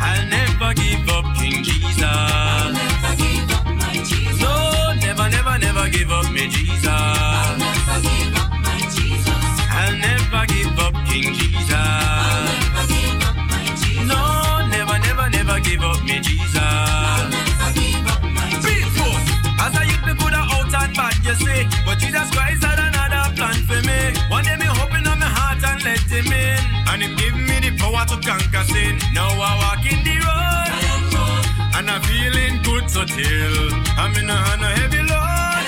I'll never give up King Jesus. I'll never give up my Jesus. No, never, never, never give up me Jesus. I'll never give up me Jesus. I'll never give up my Jesus. As I youth, me coulda out and bad, you see. But Jesus Christ had another plan for me. One day me open up my heart and let him in. And he give me the power to conquer sin. Now I walk in the road. And I'm feeling good so till I'm in a, on a heavy load.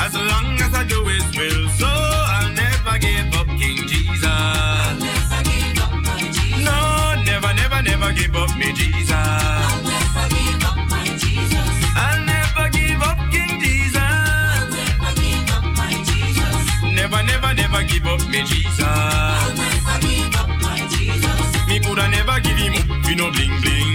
As long as I do his will. So I'll never give up King Jesus. I'll never give up my Jesus. No, never, never, never give up me Jesus. Never, give up me Jesus. I'll never give up my Jesus. Me coulda never give him up, you know bling bling.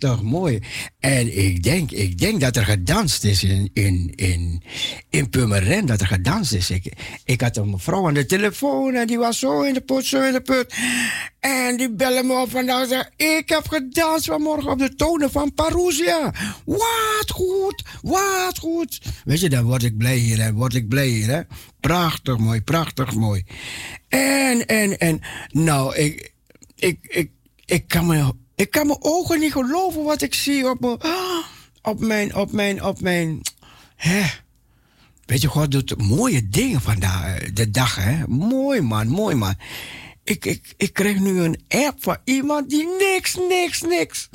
Prachtig, mooi. En ik denk, ik denk dat er gedanst is in, in, in, in Purmerend, dat er gedanst is. Ik, ik had een mevrouw aan de telefoon en die was zo in de put, zo in de put. En die bellen me op vandaag en zegt, ik heb gedanst vanmorgen op de tonen van Parousia. Wat goed, wat goed. Weet je, dan word ik blij hier, hè, word ik blij hier, hè. Prachtig mooi, prachtig mooi. En, en, en, nou, ik, ik, ik, ik, kan, me, ik kan mijn ogen niet geloven wat ik zie op, mijn, op mijn, op mijn, op mijn, hè. Weet je, God doet mooie dingen vandaag, de dag, hè. Mooi man, mooi man. Ik, ik, ik krijg nu een app van iemand die niks, niks, niks,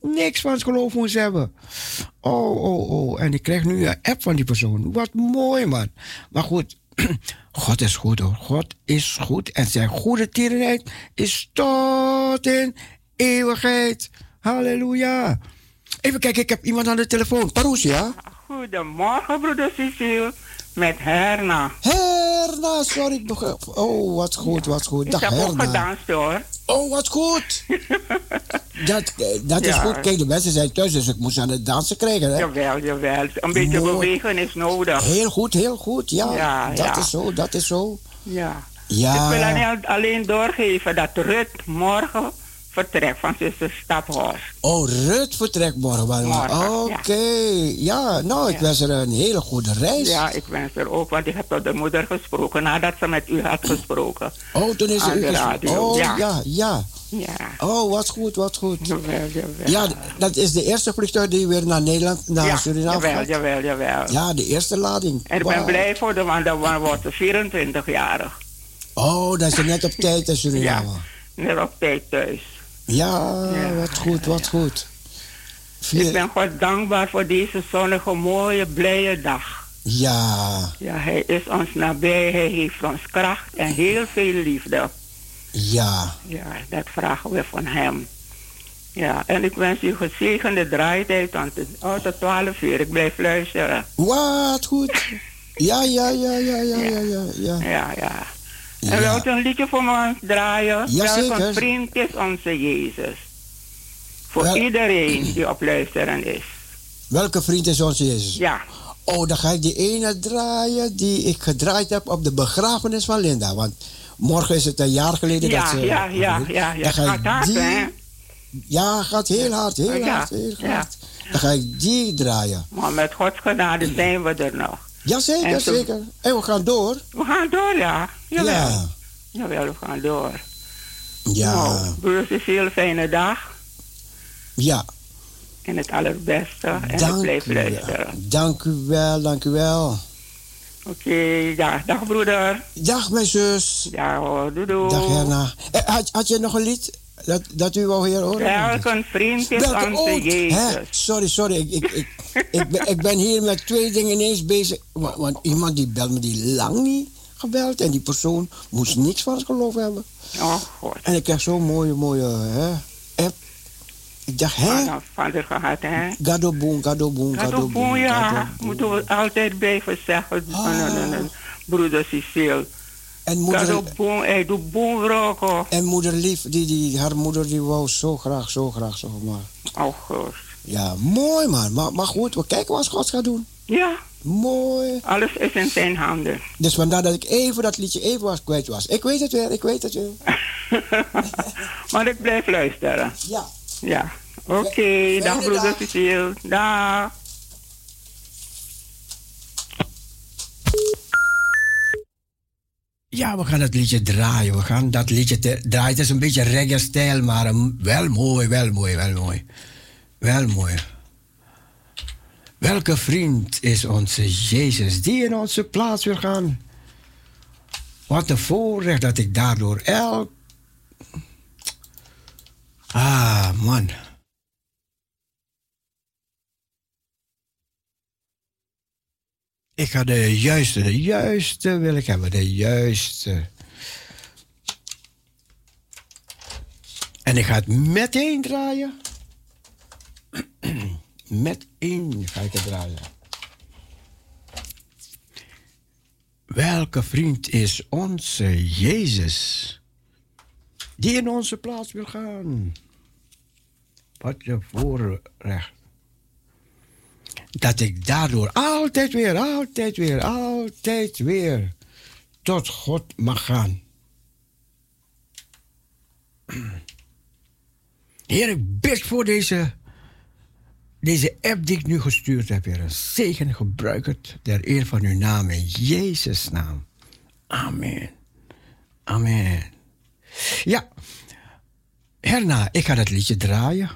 niks van het geloof moest hebben. Oh, oh, oh. En ik krijg nu een app van die persoon. Wat mooi, man. Maar goed, God is goed hoor. God is goed. En zijn goede tierenheid is tot in eeuwigheid. Halleluja. Even kijken, ik heb iemand aan de telefoon. Parousia.
Goedemorgen, broeder Cecile. Met Herna.
Herna, sorry. ik begrijp- Oh, wat goed, wat goed.
Ik
Dag
heb ook
Herna.
gedanst hoor.
Oh, wat goed. dat eh, dat is goed. Kijk, de mensen zijn thuis, dus ik moest aan het dansen krijgen. Hè?
Jawel, jawel. Een beetje
Mooi.
bewegen is nodig.
Heel goed, heel goed. Ja,
Ja,
dat
ja.
is zo, dat is zo.
Ja.
Ja.
Ik wil alleen, alleen doorgeven dat Rut morgen vertrekt van zuster Staphorst.
Oh, Rut vertrekt morgen.
Morgen,
Oké, ja. Nou, ik wens er een hele goede reis.
Ja, ik wens er ook, want ik heb tot de moeder gesproken nadat ze met u had gesproken.
Oh, toen is
de
u ges-
radio,
Oh,
ja.
ja, ja.
Ja.
Oh, wat goed, wat goed.
Jawel, jawel.
Ja, dat is de eerste vliegtuig die weer naar Nederland, naar Suriname
jawel,
gaat.
jawel, jawel.
Ja, de eerste lading.
En ik ben blij voor de, want dan wordt ze 24-jarig.
Oh, dat is net op tijd in Suriname.
Net op tijd thuis.
Ja, wat goed, wat goed. Vier-
Ik ben God dankbaar voor deze zonnige, mooie, blije dag.
Ja,
Ja, hij is ons nabij, hij heeft ons kracht en heel veel liefde.
ja.
Ja, dat vragen we van hem. Ja, en ik wens u gezegende draaitijd, want het oh, tot 12 uur. Ik blijf luisteren.
Wat goed. Ja, ja, ja, ja, ja, ja, ja. ja.
Ja, ja. En wilt u een liedje voor me draaien?
Ja,
Welk
zeker.
een vriend is onze Jezus. Voor
Wel-
iedereen die op luisteren is.
Welke vriend is onze Jezus?
Ja.
Oh, dan ga ik die ene draaien die ik gedraaid heb op de begrafenis van Linda. Want morgen is het een jaar geleden dat
Ja,
ze...
ja, ja, ja, ja.
Dan ga ik
Gaat hard,
die-
hè?
Ja, gaat heel hard, heel
Ja,
hard, heel
ja.
hard. Dan ga ik die draaien.
Maar met Gods genade zijn we er nog.
Jazeker,
En zo-
zeker. En we gaan door.
We gaan door, ja. Jawel.
Ja.
Jawel, we gaan door.
Ja,
Nou, broer Cecile, fijne dag.
ja.
En het allerbeste. En ik
Dank
blijf luisteren.
Dank u wel, dank u wel.
Oké, ja. Dag broeder.
Dag mijn zus.
Ja hoor, doei doei.
Dag Herna. Eh, had, had je nog een lied dat, dat u wou hier horen?
Welk een vriend is
Welke-
onze
oh,
Jezus.
hè? Sorry, sorry. Ik, ik, ik, ik, ben, ik ben hier met twee dingen ineens bezig. Want, want iemand die belt me die lang niet gebeld. En die persoon moest niks van het geloof hebben.
Oh god.
En ik kreeg zo'n mooie, mooie hè, app. Ik dacht, hè?
Van een vader gehad, hè?
Gado boom, gado boom,
Dat
gado
ook
boom.
ja. Moeten we altijd blijven zeggen.
Ah.
Broeder Cecile.
En moeder,
hij doet roken.
en moeder lief, die, die, haar moeder die wou zo graag, zo graag, zo maar.
Oh god.
Ja, mooi man. Maar, maar goed, we kijken wat God gaat doen.
Ja,
Mooi.
alles is in zijn handen.
Dus vandaar dat ik even dat liedje even was kwijt was. Ik weet het weer, ik weet het weer.
maar ik blijf luisteren.
Ja.
Ja. Oké, dag broeder Cecile. Dag.
Ja, we gaan het liedje draaien. We gaan dat liedje draaien. Het is een beetje reggae-stijl, maar een- wel mooi, wel mooi, wel mooi. Wel mooi. Welke vriend is onze Jezus die in onze plaats wil gaan? Wat een voorrecht dat ik daardoor elk... Ah, man. Ik ga de juiste, de juiste wil ik hebben, de juiste. En ik ga het meteen draaien. Meteen ga ik het draaien. Welke vriend is onze Jezus? die in onze plaats wil gaan. Wat je voorrecht. Dat ik daardoor altijd weer, altijd weer, altijd weer tot God mag gaan. Heer, ik bid voor deze, deze app die ik nu gestuurd heb, Heer. Zegen gebruik het ter eer van uw naam in Jezus' naam. Amen. Amen. Ja, Herna, ik ga dat liedje draaien.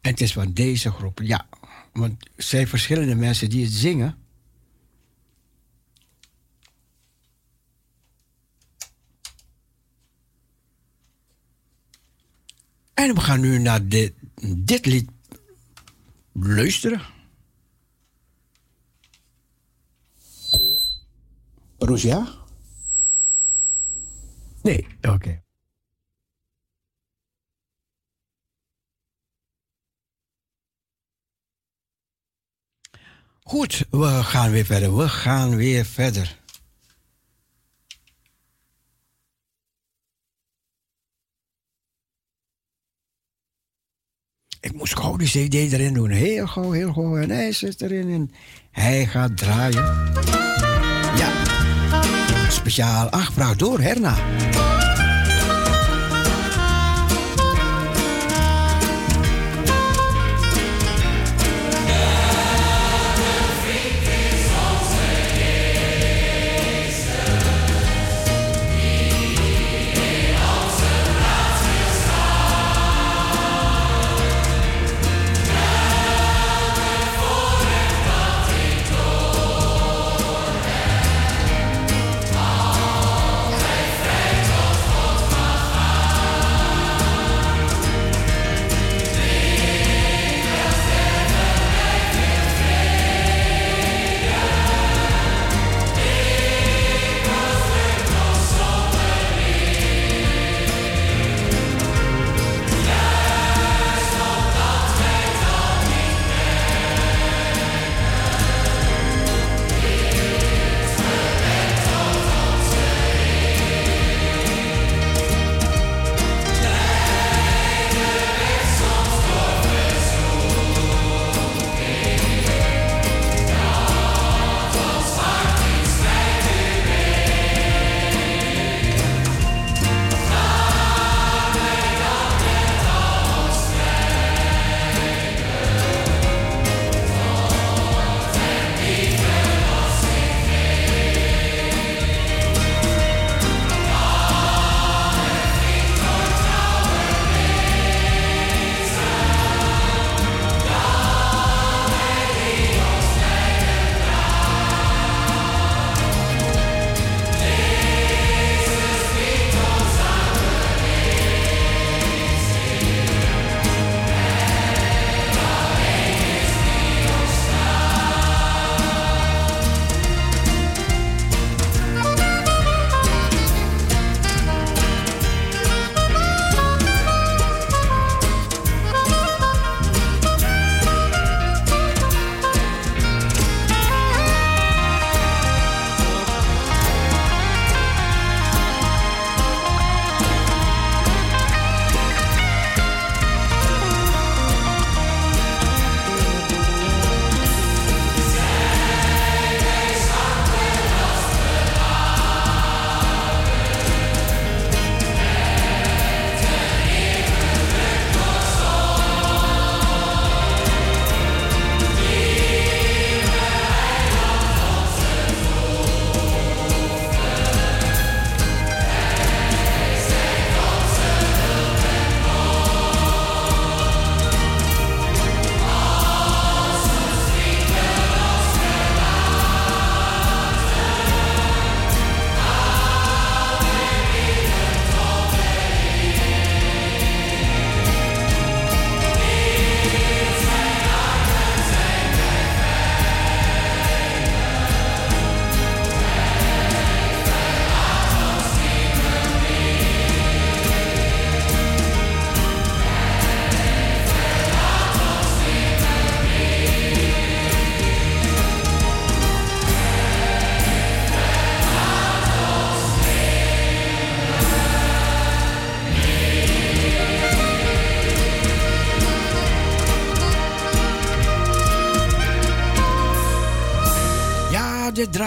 En het is van deze groep, ja. Want er zijn verschillende mensen die het zingen. En we gaan nu naar dit, dit lied luisteren. Roes, ja? Nee, oké. Goed, we gaan weer verder. We gaan weer verder. Ik moest gauw die CD erin doen. Heel gauw, heel gauw. En hij zit erin en hij gaat draaien. Ja, speciaal aangevraagd door Herna.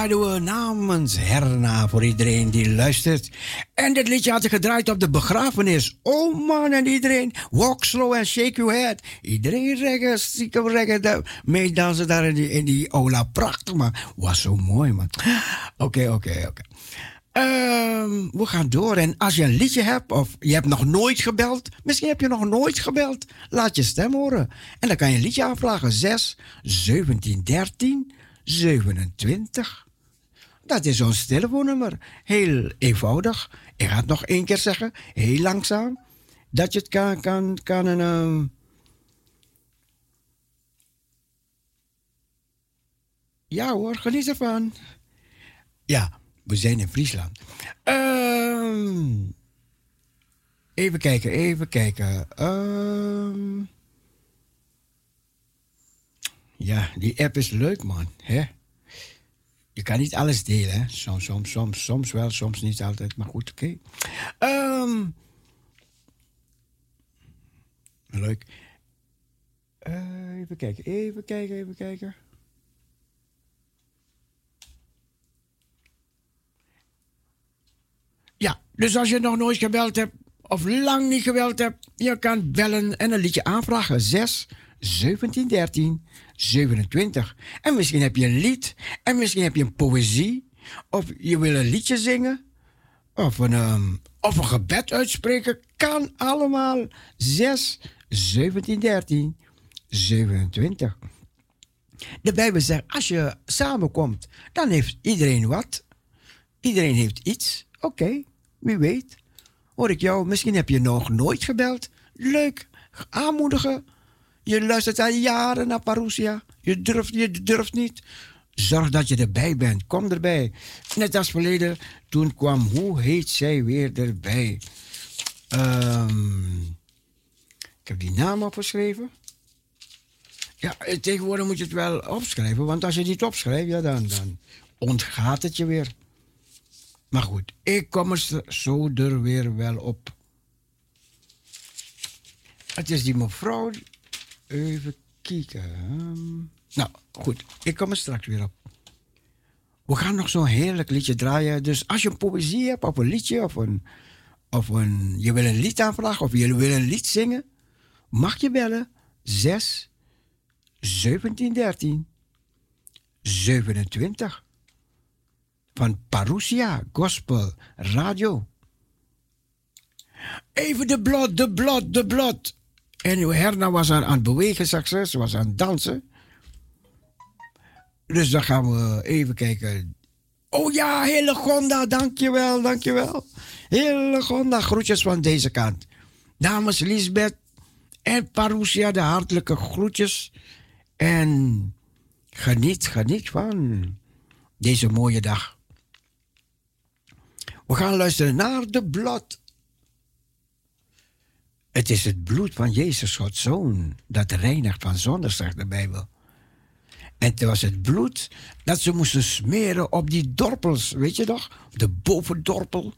Draaiden we namens Herna voor iedereen die luistert. En dit liedje had ik gedraaid op de begrafenis. Oh man, en iedereen, walk slow and shake your head. Iedereen reggen, stiekem reggen, meedansen daar in die, in die aula. Prachtig man, was zo mooi man. Oké, oké, oké. Ehm, we gaan door. En als je een liedje hebt of je hebt nog nooit gebeld, misschien heb je nog nooit gebeld, laat je stem horen. En dan kan je een liedje aanvragen. 6 17 13 27. Dat is ons telefoonnummer. Heel eenvoudig. Ik ga het nog één keer zeggen, heel langzaam. Dat je het kan, kan, kan een. Um... Ja hoor, geniet ervan. Ja. We zijn in Friesland. Um, even kijken, even kijken. Um, ja, die app is leuk, man. Hè? Je kan niet alles delen, hè? Soms, soms, soms, soms wel, soms niet altijd. Maar goed, oké. Um, leuk. Uh, even kijken, even kijken, even kijken. Ja, dus als je nog nooit gebeld hebt of lang niet gebeld hebt, je kan bellen en een liedje aanvragen. 6 17 13 27. En misschien heb je een lied en misschien heb je een poëzie of je wil een liedje zingen of een, um, of een gebed uitspreken. Kan allemaal. 6 17 13 27. De Bijbel zegt, als je samenkomt, dan heeft iedereen wat. Iedereen heeft iets. Oké. Wie weet. Hoor ik jou, misschien heb je nog nooit gebeld. Leuk, aanmoedigen. Je luistert al jaren naar Parousia. Je durft, je durft niet. Zorg dat je erbij bent. Kom erbij. Net als verleden, toen kwam, hoe heet zij weer erbij? Um, ik heb die naam opgeschreven. Ja, tegenwoordig moet je het wel opschrijven, want als je het niet opschrijft, ja, dan, dan ontgaat het je weer. Maar goed, ik kom er zo er weer wel op. Het is die mevrouw. Even kijken. Nou, goed. Ik kom er straks weer op. We gaan nog zo'n heerlijk liedje draaien. Dus als je een poëzie hebt, of een liedje, of een, of een. Je wil een lied aanvragen, of je wil een lied zingen, mag je bellen. 6 17 13 27 van Parousia Gospel Radio. Even de blot, de blot, de blot. En Herna was aan, het bewegen, succes, ze was aan het dansen. Dus dan gaan we even kijken. Oh ja, hele Gonda, dankjewel, dankjewel. Hele Gonda, groetjes van deze kant. Dames Lisbeth en Parousia, de hartelijke groetjes. En geniet, geniet van deze mooie dag. We gaan luisteren naar de bloed. Het is het bloed van Jezus, Gods Zoon, dat reinigt van zonde, zegt de Bijbel. En het was het bloed dat ze moesten smeren op die dorpels, weet je nog? De bovendorpel.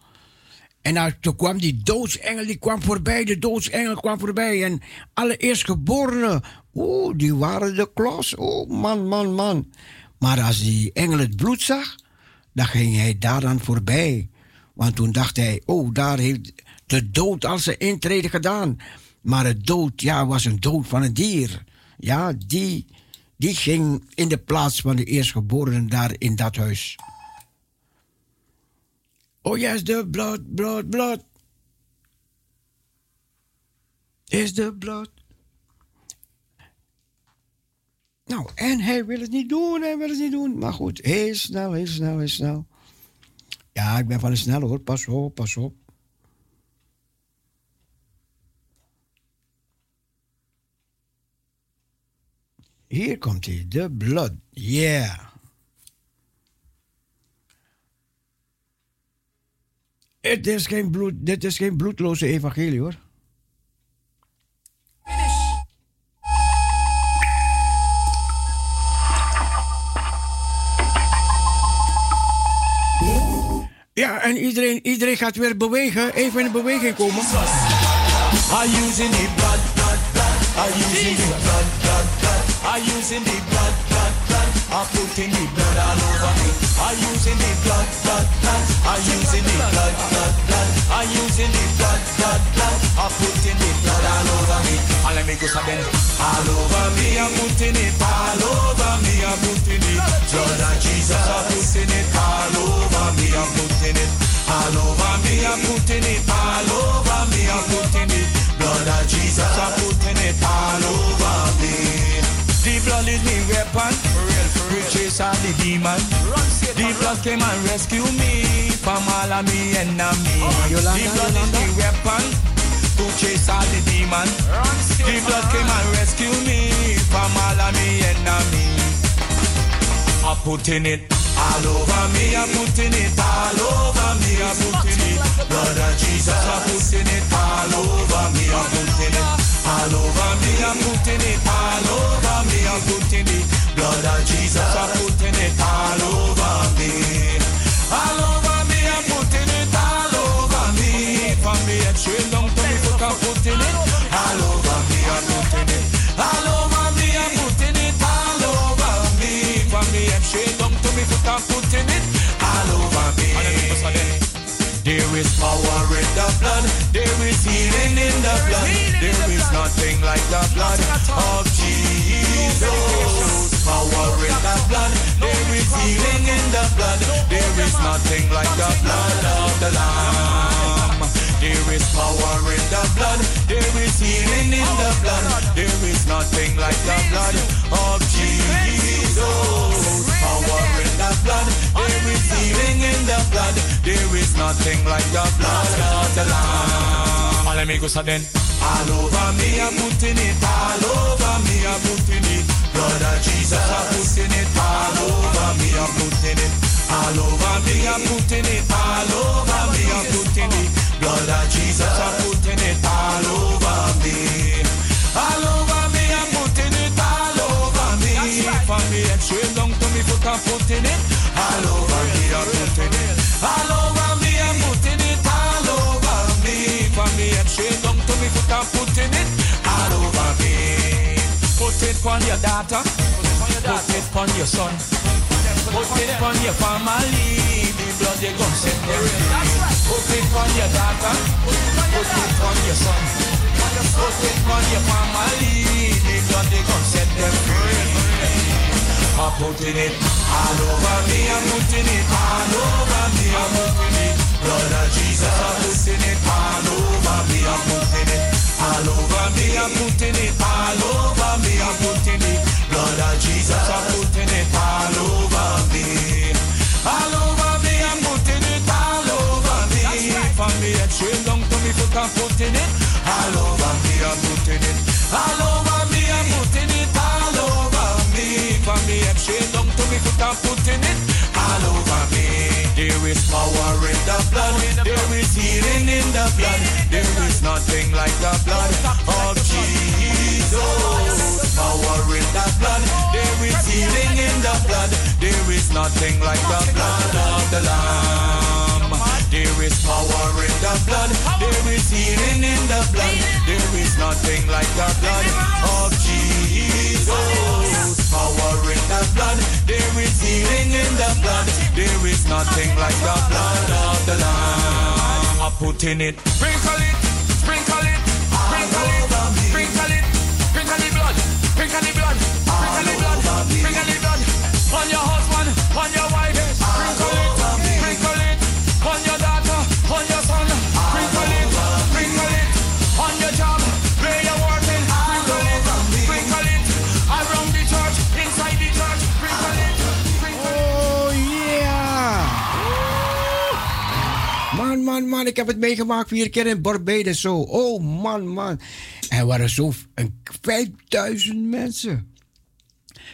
En nou, toen kwam die doodsengel, die kwam voorbij, de doodsengel kwam voorbij. En alle eerstgeborenen, oeh, die waren de klos. Oeh, man, man, man. Maar als die engel het bloed zag, dan ging hij daar dan voorbij. Want toen dacht hij, oh, daar heeft de dood al zijn intrede gedaan. Maar het dood, ja, was een dood van een dier. Ja, die, die ging in de plaats van de eerstgeborenen daar in dat huis. Oh yes, de bloed, bloed, bloed. Is de bloed. Nou, en hij wil het niet doen, hij wil het niet doen. Maar goed, heel snel, heel snel, heel snel. Ja, ik ben van de snel hoor. Pas op, pas op. Hier komt hij, de blood. Yeah. Het is geen bloed, dit is geen bloedloze evangelie hoor. Ja, en iedereen, iedereen gaat weer bewegen. Even in beweging komen. Are using the blood, blood, blood. Are using the blood, Are using the blood, blood, blood.
I'm putting the blood all over me. I'm using the blood, blood, blood. I'm using the blood, blood, blood. I'm using the blood, blood, blood. I'm putting the blood all over me. And let me go again. All over me, I'm putting it all over me. I'm putting it. Blood of Jesus, I'm putting it all over me. I'm putting it all over me. I'm putting it all over me. I'm putting it. Blood of Jesus, I'm putting it all over me. The blood is me weapon. We chase all the demon. The blood came and rescue me from all of me enemies. The blood is me weapon. To chase all the demon. The blood came and rescue me from all of me enemies. I'm putting it all over me. I'm putting it all over me. I'm putting it. Blood of Jesus. I'm putting it all over me. I'm putting it all over me. I'm putting it all over me. I'm putting it. Blood of Jesus. I'm putting it all over me. All over me. I'm putting it all over me. From me head straight down to me foot. I'm putting it all over me. I'm putting it all over me. I'm putting it all over me. From me head straight down to me foot. I'm putting it all over me. There is power in the blood. There is healing in the blood. There is nothing like the blood of Jesus. The blood of the Lamb. There is power in the blood. There is healing in the blood. There is nothing like the blood of Jesus. Power in the blood. There is healing in the blood. There is nothing like the blood of the Lamb. Let me go so then. All over me, I'm putting it all over me, I'm putting it. Blood of Jesus, I'm putting it all over me, I'm putting it. All over me, I'm putting it all over me, I'm putting it. Blood of Jesus, I'm putting it all over me. All over me, I'm putting it all over me. From me straight down to me foot, I'm putting it all over me, I'm putting it. Put it on your daughter, put it on your son, put it on your family. The blood they gon' set free. Put it on your daughter, put it on your son, put it on your family. The blood they gon' set them free. I'm putting it all over me. I'm putting it all over me. I'm putting it. Blood of Jesus. I'm putting it all over me. I'm putting it all over me. I'm putting it all over me. I'm putting it. Blood of Jesus. I'm putting it all over me. All over me. I'm putting it all over me. From me head straight down to me foot. I'm putting it all over me. I'm putting it all over me. I'm putting it all over me. From me head straight down to me foot. I'm putting it all over me. There is power in the blood. Nothing like the blood of Jesus. Power in the blood. There is healing in the blood. There is nothing like the blood of the Lamb. There is power in the blood. There is healing in the blood. There is nothing like the blood of Jesus. Power in the blood. There is healing in the blood. There is nothing like the blood of the Lamb. I put in it. Sprinkle it. On your husband. On your wife.
Ik heb het meegemaakt vier keer in Barbados zo. Oh man, man. Er waren zo een 5000 mensen.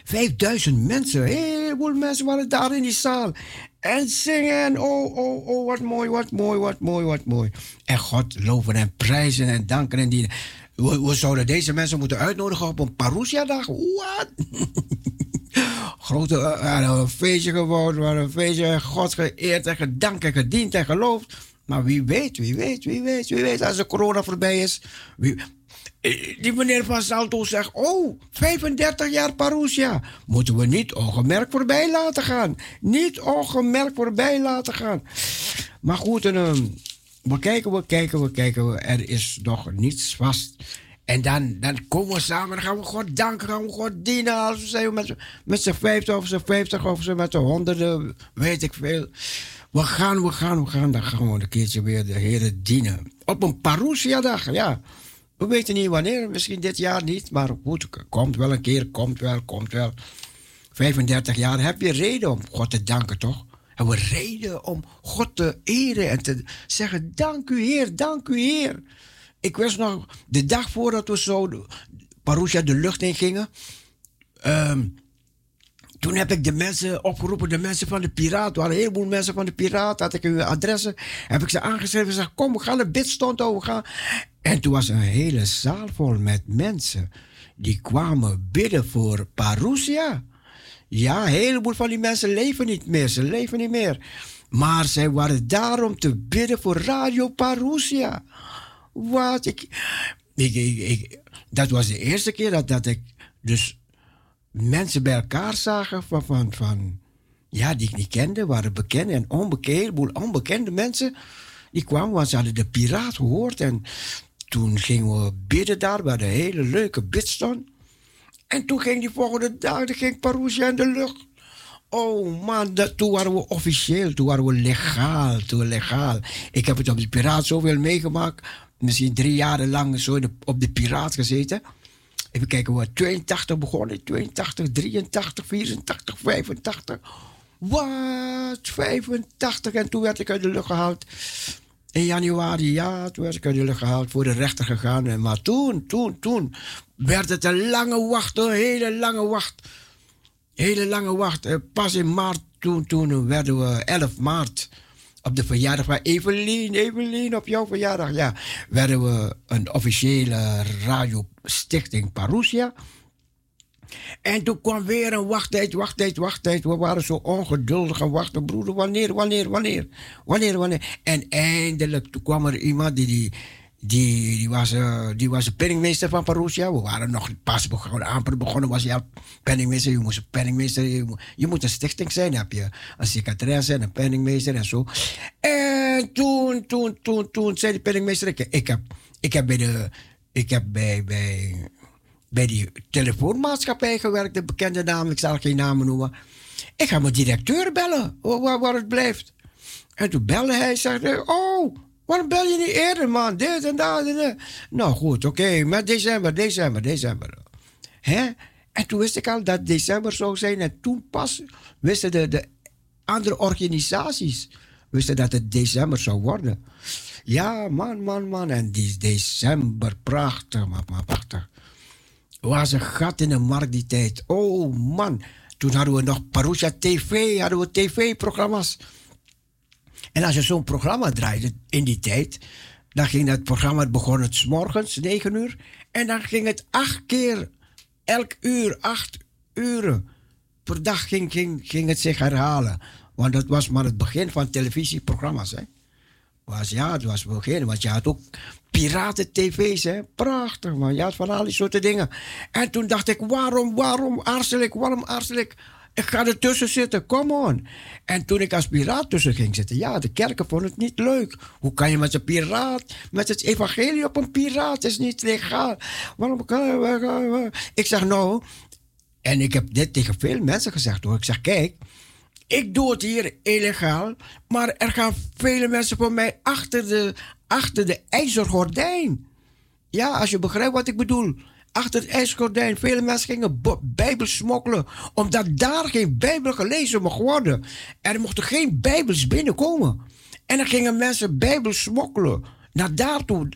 5000 mensen. Heel veel mensen waren daar in die zaal. En zingen. Oh, oh, oh, wat mooi, wat mooi, wat mooi, wat mooi. En God loven en prijzen en danken en dienen. We, zouden deze mensen moeten uitnodigen op een Parousia-dag. Wat? Grote uh, uh, een feestje geworden, een feestje. God geëerd en gedankt en gediend en geloofd. Maar wie weet, wie weet, wie weet, wie weet, als de corona voorbij is. Eh, die meneer van Salto zegt, oh, 35 jaar Parousia. Moeten we niet ongemerkt voorbij laten gaan. Niet ongemerkt voorbij laten gaan. Maar goed, en, ehm, we kijken, we kijken, we kijken. Er is nog niets vast. En dan, dan komen we samen, dan gaan we God danken, gaan we God dienen. Als we met, met z'n 50 of z'n 50 of z'n met z'n honderden, weet ik veel. We gaan, we gaan, we gaan, dan gaan we een keertje weer de Heer dienen. Op een Parousia-dag, ja. We weten niet wanneer, misschien dit jaar niet, maar goed, komt wel een keer, komt wel, komt wel. 35 jaar heb je reden om God te danken, toch? Hebben we reden om God te eren en te zeggen: Dank u, Heer, dank u, Heer. Ik wist nog, de dag voordat we zo Parousia de lucht in gingen. ehm, toen heb ik de mensen opgeroepen, de mensen van de Piraten. Er waren een heleboel mensen van de Piraten. Had ik hun adressen. Heb ik ze aangeschreven en gezegd: Kom, we gaan een bidstond over gaan. En toen was een hele zaal vol met mensen. Die kwamen bidden voor Parousia. Ja, een heleboel van die mensen leven niet meer. Ze leven niet meer. Maar zij waren daar om te bidden voor Radio Parousia. Wat? Ik- dat was de eerste keer dat, dat ik dus mensen bij elkaar zagen van, van, van ja, die ik niet kende, waren bekende en onbekende, onbekende mensen. Die kwamen, want ze hadden de piraat gehoord. En toen gingen we bidden daar, hadden een hele leuke bidstond. En toen ging die volgende dag, toen ging Parousia in de lucht. Oh man, dat, toen waren we officieel, toen waren we legaal, toen legaal. Ik heb het op de Piraat zoveel meegemaakt. Misschien drie jaren lang zo de- op de Piraat gezeten. Even kijken, we 82 begonnen, 82, 83, 84, 85. Wat? 85 en toen werd ik uit de lucht gehaald. In januari, ja, toen werd ik uit de lucht gehaald, voor de rechter gegaan. En Maar toen, toen, toen werd het een lange wacht, een hele lange wacht. Hele lange wacht. Eh, Pas in maart, toen, toen werden we 11 maart, op de verjaardag van Evelien, Evelien, op jouw verjaardag, ja, werden we een officiële radiostichting Parousia. En toen kwam weer een wachttijd, wachttijd, wachttijd. We waren zo ongeduldig en wachten, broeder. Wanneer, wanneer, wanneer? Wanneer, wanneer? En eindelijk toen kwam er iemand die, die, die, die was, eh, die was de penningmeester van Parousia. We waren nog pas begonnen, amper begonnen was al penningmeester. Je moest penningmeester, je moet, je moet een stichting zijn. Dan heb je een secretaresse en een penningmeester en zo. En toen, toen, toen, toen zei de penningmeester, ik, heb, ik heb bij de, ik heb bij, bij, bij die telefoonmaatschappij gewerkt, de bekende naam, ik zal geen namen noemen. Ik ga mijn directeur bellen, wa- waar, waar het blijft. En toen belde hij, zegt oh, waarom bel je niet eerder, man? Dit en dat. Nou goed, oké, met december, december, december. Hè? En toen wist ik al dat december zou zijn. En toen pas wisten de, de andere organisaties wisten dat het december zou worden. Ja, man, man, man. En die december, prachtig, man, man, prachtig. Was een gat in de markt die tijd. Oh, man. Toen hadden we nog Parousia TV, hadden we tv-programma's. En als je zo'n programma draaide in die tijd, dan ging dat programma, begon het 's morgens, 9 uur. En dan ging het acht keer, elk uur, acht uren per dag ging, ging, ging het zich herhalen. Want dat was maar het begin van televisieprogramma's. Hè. Was, ja, het was het begin. Want je had ook piraten-tv's. Hè. Prachtig, man. Je had van al die soorten dingen. En toen dacht ik, waarom, waarom aarzel ik, waarom aarzel ik? Ik ga er tussen zitten, come on. En toen ik als piraat tussen ging zitten, ja, de kerken vonden het niet leuk. Hoe kan je met een piraat, met het evangelie op een piraat, is niet legaal. Waarom kan je... Ik zeg, nou, en ik heb dit tegen veel mensen gezegd hoor. Ik zeg, kijk, ik doe het hier illegaal, maar er gaan vele mensen voor mij achter de, achter de ijzergordijn. Ja, als je begrijpt wat ik bedoel. Achter het ijzergordijn. Vele mensen gingen Bijbel smokkelen, omdat daar geen Bijbel gelezen mocht worden. Er mochten geen Bijbels binnenkomen. En dan gingen mensen Bijbel smokkelen. Naar daartoe.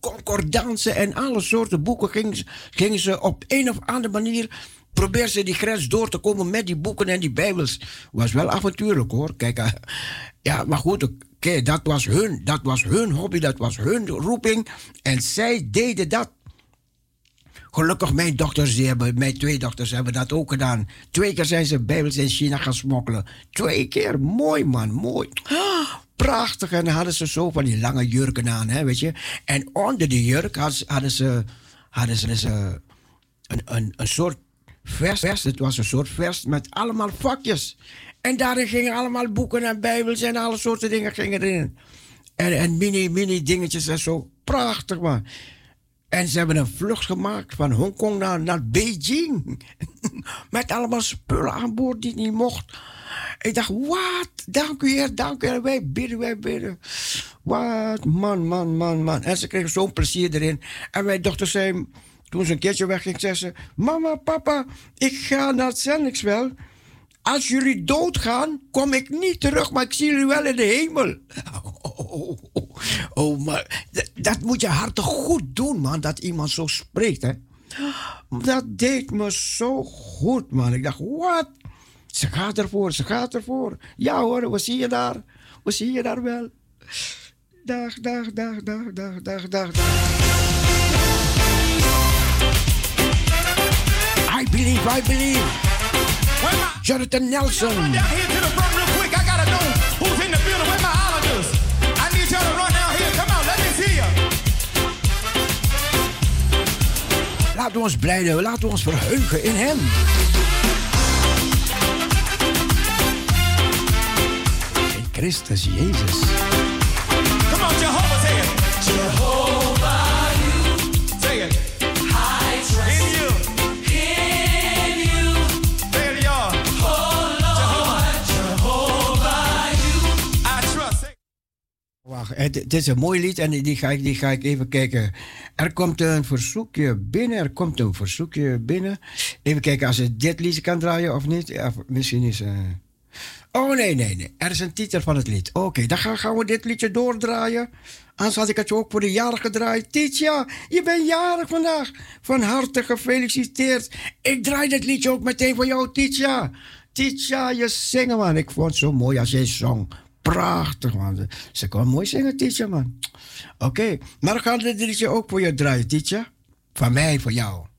Concordansen en alle soorten boeken gingen, gingen ze op een of andere manier probeer ze die grens door te komen met die boeken en die bijbels. Was wel avontuurlijk hoor. Kijk, eh, ja, maar goed, oké, dat was hun, dat was hun hobby, dat was hun roeping. En zij deden dat. Gelukkig mijn dochters, die hebben, mijn twee dochters hebben dat ook gedaan. Twee keer zijn ze bijbels in China gaan smokkelen. Twee keer, mooi man, mooi. Prachtig. En dan hadden ze zo van die lange jurken aan, hè, weet je. En onder die jurk hadden ze, hadden ze, dus, eh, een, een, een soort vest. Het was een soort vest met allemaal vakjes. En daarin gingen allemaal boeken en bijbels en alle soorten dingen gingen erin. En, en mini, mini dingetjes en zo. Prachtig, man. En ze hebben een vlucht gemaakt van Hongkong naar, naar Beijing. Met allemaal spullen aan boord die niet mocht. Ik dacht, wat? Dank u, Heer, dank u. En wij bidden, wij bidden. Wat? Man, man, man, man. En ze kregen zo'n plezier erin. En mijn dochter zei, toen ze een keertje wegging, zei ze... Mama, papa, ik ga naar Zendingswel. Als jullie doodgaan, kom ik niet terug, maar ik zie jullie wel in de hemel. Oh, oh, maar dat moet je hartig goed doen, man, dat iemand zo spreekt, hè. Dat deed me zo goed, man. Ik dacht, wat? Ze gaat ervoor, ze gaat ervoor. Ja hoor, we zien je daar. We zien je daar wel. Dag, dag, dag, dag, dag, dag, dag, dag. I believe, I believe. Jonathan Nelson.
Down here to the front real quick. I gotta know who's in the building. Where my islanders? I need y'all to run down here. Come on, let me see ya.
Laten we ons blijden, laten we ons verheugen in hem. In Christus Jezus. Het, het is een mooi lied en die ga, ik, die ga ik even kijken. Er komt een verzoekje binnen, er komt een verzoekje binnen. Even kijken als ik dit liedje kan draaien of niet. Ja, misschien is... eh Oh nee, nee, nee. Er is een titel van het lied. Oké, dan gaan, we dit liedje doordraaien. Anders had ik het ook voor de jarig gedraaid. Titia, je bent jarig vandaag. Van harte gefeliciteerd. Ik draai dit liedje ook meteen voor jou, Titia. Titia, je zingen, man. Ik vond het zo mooi als jij zong. Prachtig, man. Ze kon mooi zingen, Titia, man. Oké, maar dan gaan we dit liedje ook voor je draaien, Titia. Van mij, voor jou.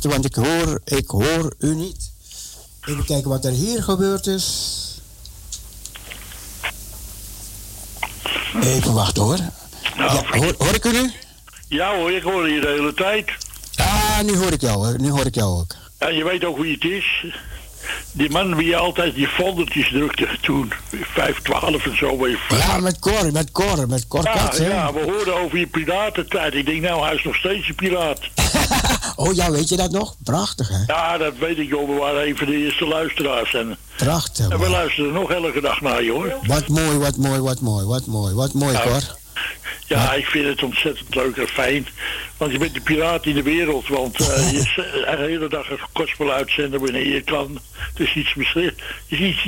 Wachten, want ik hoor, ik hoor u niet. Even kijken wat er hier gebeurd is. Even wachten hoor. Ja, hoor, hoor ik u nu?
Ja hoor, ik hoor je de hele tijd.
Ah, nu hoor ik jou, hoor. nu hoor ik jou ook.
Ja, je weet ook wie het is. Die man wie je altijd die foldertjes drukte toen. 512 en zo.
Ja, met Cor, met Cor, met Cor
Ja,
Kats,
ja, we hoorden over je piratentijd. Ik denk, nou, hij is nog steeds een piraat.
Oh ja, weet je dat nog? Prachtig, hè?
Ja, dat weet ik, joh. We waren een van de eerste luisteraars. En,
Prachtig.
en we
man.
luisteren nog elke dag naar je, hoor.
Wat mooi, wat mooi, wat mooi, wat mooi, wat mooi. Cor.
Ja, ik vind het ontzettend leuk en fijn. Want je bent de piraat in de wereld. Want eh, je de hele dag een gospel uitzenden wanneer je kan. Het is iets, het is iets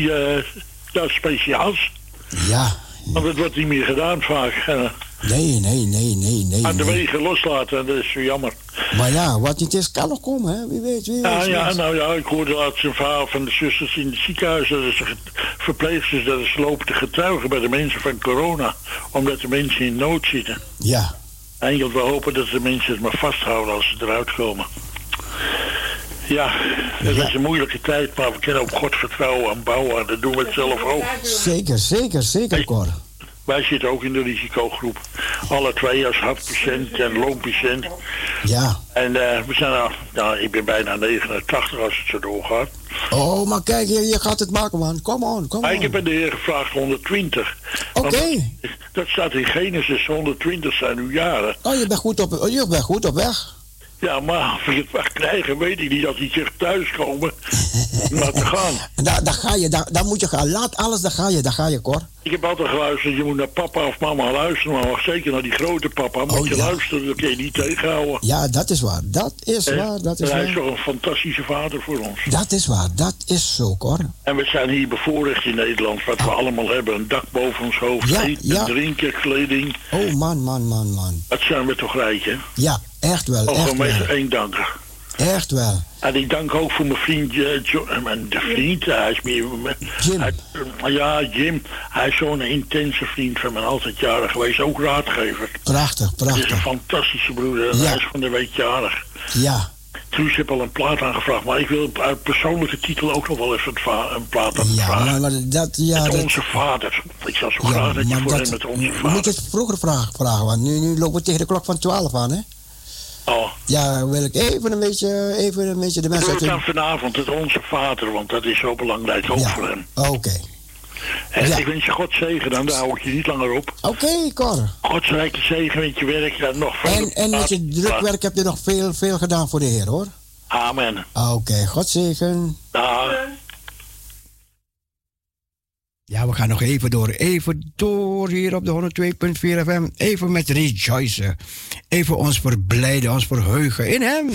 ja, speciaals.
Ja.
Want het wordt niet meer gedaan vaak. En,
Nee, nee, nee, nee, nee.
aan de
nee.
wegen loslaten, en dat is zo jammer.
Maar ja, wat niet is, kan nog komen, hè? Wie weet, wie weet.
Ja, ja, nou ja, ik hoorde laatst een verhaal van de zusters in het ziekenhuis. Dat is verpleegsters dat ze lopen te getuigen bij de mensen van corona. Omdat de mensen in nood zitten.
Ja.
Enkel we hopen dat de mensen het maar vasthouden als ze eruit komen. Ja, het is een moeilijke tijd, maar we kunnen op God vertrouwen en bouwen. En dat doen we het zelf ook.
Zeker, zeker, zeker, Cor.
Wij zitten ook in de risicogroep. Alle twee als hartpatiënt en loompatiënt.
Ja.
En eh, we zijn al, ja, ik ben bijna 89 als het zo doorgaat.
Oh, maar kijk, je, je gaat het maken, man. Kom on, kom
Maar ik
on.
heb aan de heer gevraagd 120.
Oké.
Dat staat in Genesis, 120 zijn uw jaren.
Oh, je bent goed op, oh, je bent goed op weg.
Ja, maar of ik het mag krijgen, weet ik niet. Als die zegt thuiskomen, maar te gaan.
Daar, ga je, daar, daar moet je gaan. Laat alles, daar ga je, daar ga je, Cor.
Ik heb altijd geluisterd, je moet naar papa of mama luisteren, maar zeker naar die grote papa. Moet
Oh,
je
ja.
luisteren, dat kun je niet tegenhouden.
Ja, dat is waar. Dat is waar, dat is
hij is toch een fantastische vader voor ons.
Dat is waar, dat is zo, Cor.
En we zijn hier bevoorrecht in Nederland, wat we allemaal hebben. Een dak boven ons hoofd,
Ja,
eten,
ja.
drinken, kleding.
Oh, man, man, man, man.
Dat zijn we toch rijk, hè?
Ja, echt wel,
Oh, meestal
wel.
één dank.
Echt wel.
En ik dank ook voor mijn vriend, eh, Jo- eh, mijn de vriend, hij is meer...
Jim.
Hij- eh, ja, Jim. Hij is zo'n intense vriend van mij, altijd jarig geweest, ook raadgever.
Prachtig,
Hij is een
prachtig.
fantastische broeder en
Ja.
hij is van de week jarig.
Ja,
Truus heeft al een plaat aangevraagd, maar ik wil uit persoonlijke titel ook nog wel even een plaat
ja,
aanvragen.
maar, maar dat, ja,
met
dat,
onze vader. Ik zou zo
ja,
graag dat je voor
dat,
hem met onze
moet
vader...
je het vroeger vragen, vragen, want nu, nu lopen we tegen de klok van 12 aan, hè?
Oh,
Ja, wil ik even een beetje, even een beetje de
doe
mensen
het dan vanavond, het onze vader, want dat is zo belangrijk ook voor hem.
Oké.
En
Ja.
ik wens je God zegen, dan daar hou ik je niet langer op.
Oké, Cor.
Gods rijke zegen met je werk en nog verder.
En, en met je drukwerk heb je nog veel, veel gedaan voor de Heer, hoor.
Amen.
Oké, God zegen.
Dag.
Ja, we gaan nog even door. Even door hier op de 102.4 FM. Even met rejoicen. Even ons verblijden, ons verheugen in hem.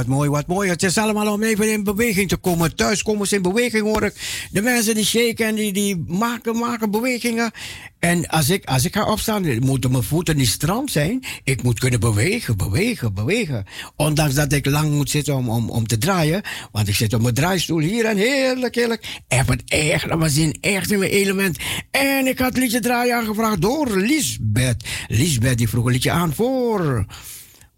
Wat mooi, wat mooi. Het is allemaal om even in beweging te komen. Thuis komen ze in beweging hoor ik. De mensen die shaken en die, die maken, maken bewegingen. En als ik, als ik ga opstaan, moeten mijn voeten niet stram zijn. Ik moet kunnen bewegen, bewegen, bewegen. Ondanks dat ik lang moet zitten om, om, om te draaien. Want ik zit op mijn draaistoel hier en heerlijk, heerlijk. Ik heb het echt naar mijn echt in mijn element. En ik had liedje draaien aangevraagd door Lisbeth. Lisbeth die vroeg een liedje aan voor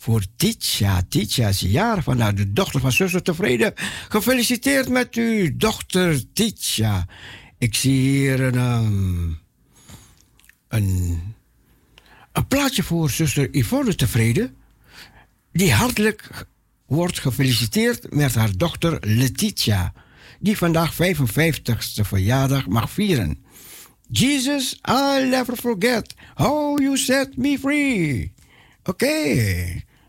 voor Titia. Titia is jaar van nou, de dochter van zuster tevreden. Gefeliciteerd met uw dochter Titia. Ik zie hier een, um, een, een plaatje voor zuster Yvonne tevreden. Die hartelijk wordt gefeliciteerd met haar dochter Letitia. Die vandaag 55ste verjaardag mag vieren. Jesus, I'll never forget how you set me free. Oké. Okay.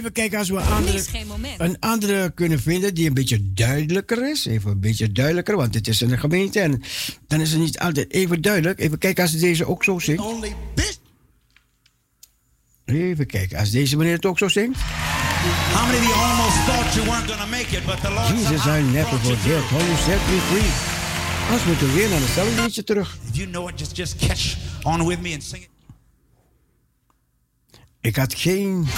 Even kijken als we een andere, een andere kunnen vinden die een beetje duidelijker is. Even een beetje duidelijker, want het is een gemeente en dan is het niet altijd even duidelijk. Even kijken als deze ook zo zingt. Even kijken, als deze meneer het ook zo zingt.
How many of you almost thought you weren't gonna make it, but the Lord
Jesus, I never forget how you set me free. Als we moeten weer naar hetzelfde liedje terug.
If you know it, just, just catch on with me and sing it.
Ik had geen...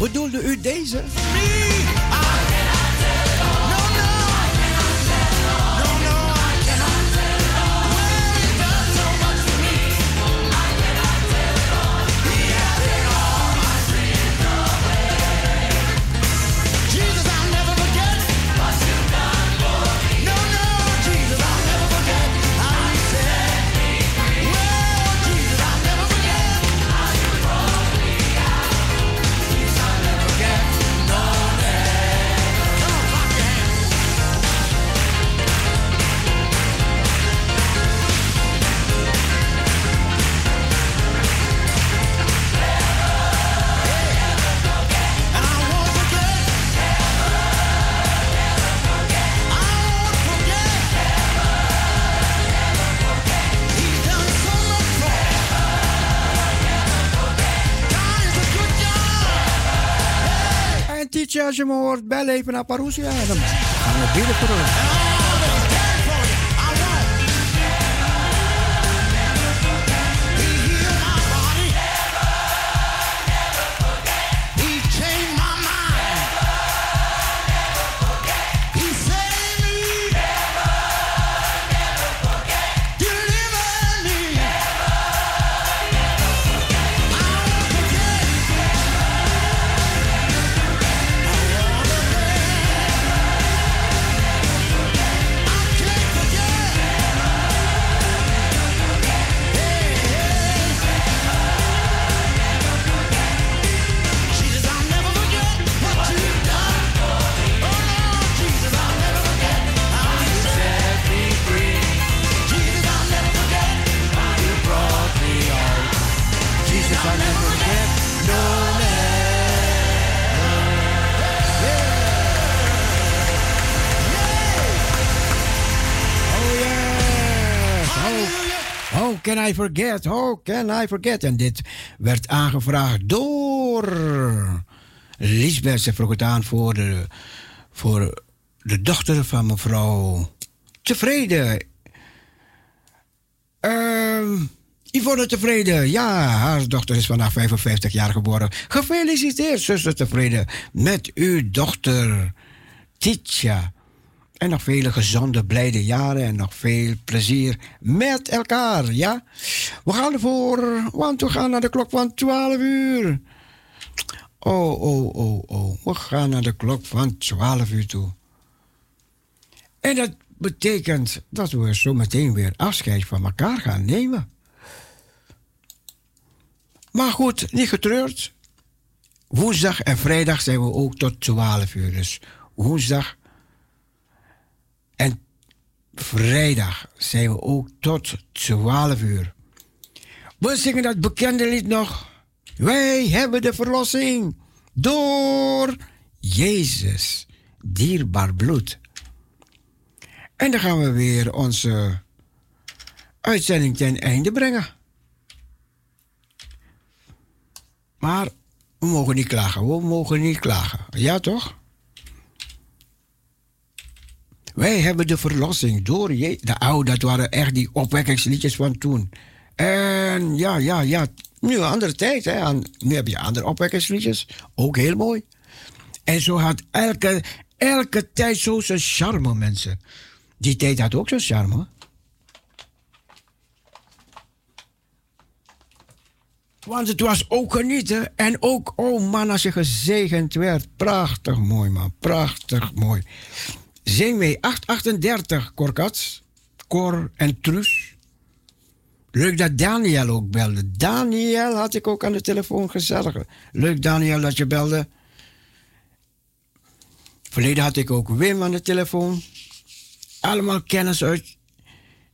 Bedoelde u deze? Als je me hoort, bel even naar Parousia. Dan gaan we bidden voor ons. Can I forget? How can I forget? En dit werd aangevraagd door Lisbeth. Ze vroeg het aan voor de, voor de dochter van mevrouw Tevreden. Ehm Yvonne Tevreden. Ja, haar dochter is vandaag 55 jaar geworden. Gefeliciteerd, zuster Tevreden, met uw dochter Titja. En nog vele gezonde, blijde jaren en nog veel plezier met elkaar, ja? We gaan ervoor, want we gaan naar de klok van 12 uur. Oh, oh, oh, oh. We gaan naar de klok van 12 uur toe. En dat betekent dat we zo meteen weer afscheid van elkaar gaan nemen. Maar goed, niet getreurd. Woensdag en vrijdag zijn we ook tot 12 uur. Dus woensdag en vrijdag zijn we ook tot 12 uur. We zingen dat bekende lied nog. Wij hebben de verlossing door Jezus, dierbaar bloed. En dan gaan we weer onze uitzending ten einde brengen. Maar we mogen niet klagen, we mogen niet klagen. Ja toch? Wij hebben de verlossing door je. De oude, dat waren echt die opwekkingsliedjes van toen. En ja, ja, ja. Nu een andere tijd, hè. Nu heb je andere opwekkingsliedjes. Ook heel mooi. En zo had elke, elke tijd zo zijn charme, mensen. Die tijd had ook zijn charme. Want het was ook genieten. En ook, oh man, als je gezegend werd. Prachtig mooi, man. Prachtig mooi. Zing mee 838, Korkats, Cor en Truus. Leuk dat Daniel ook belde. Daniel had ik ook aan de telefoon gezellig. Leuk, Daniel, dat je belde. Verleden had ik ook Wim aan de telefoon. Allemaal kennis uit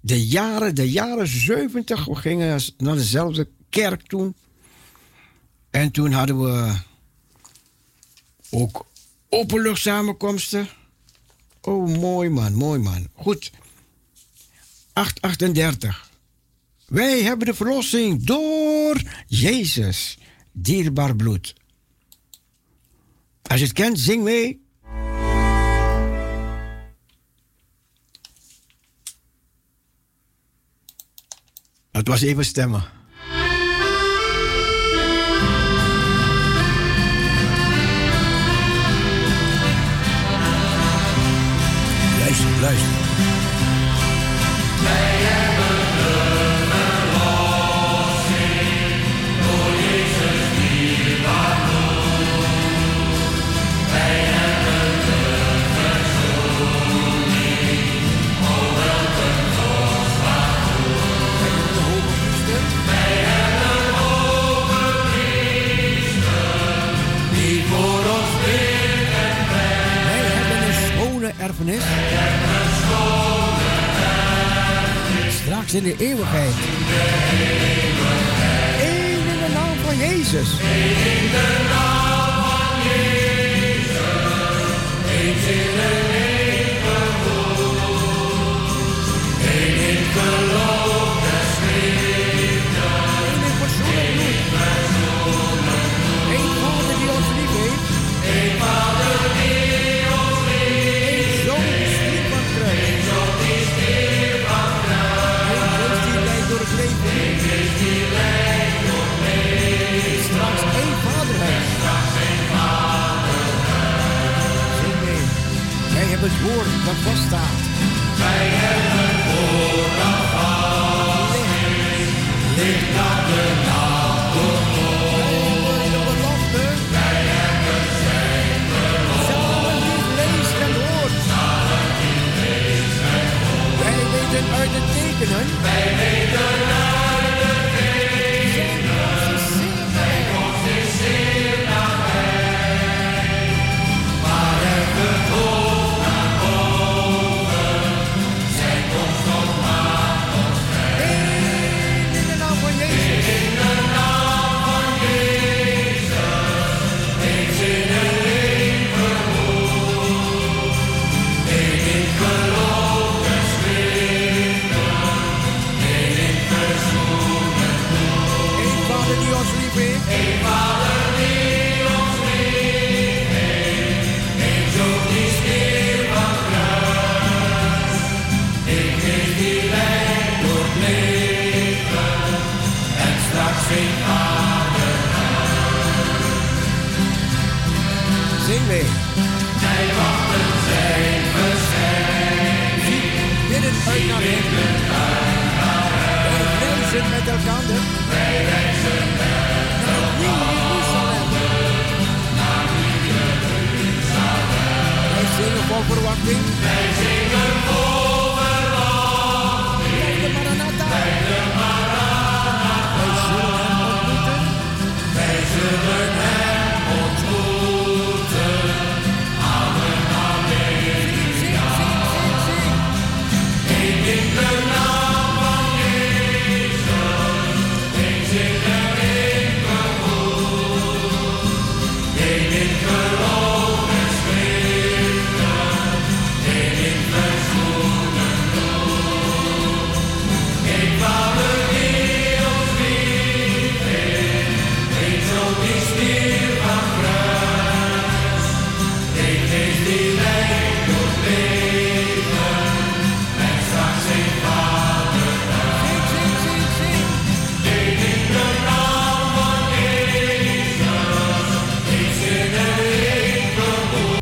de jaren, de jaren 70. We gingen naar dezelfde kerk toen. En toen hadden we ook openluchtsamenkomsten. Oh, mooi man, mooi man. Goed. 838. Wij hebben de verlossing door Jezus, dierbaar bloed. Als je het kent, zing mee. Het was even stemmen. Luister,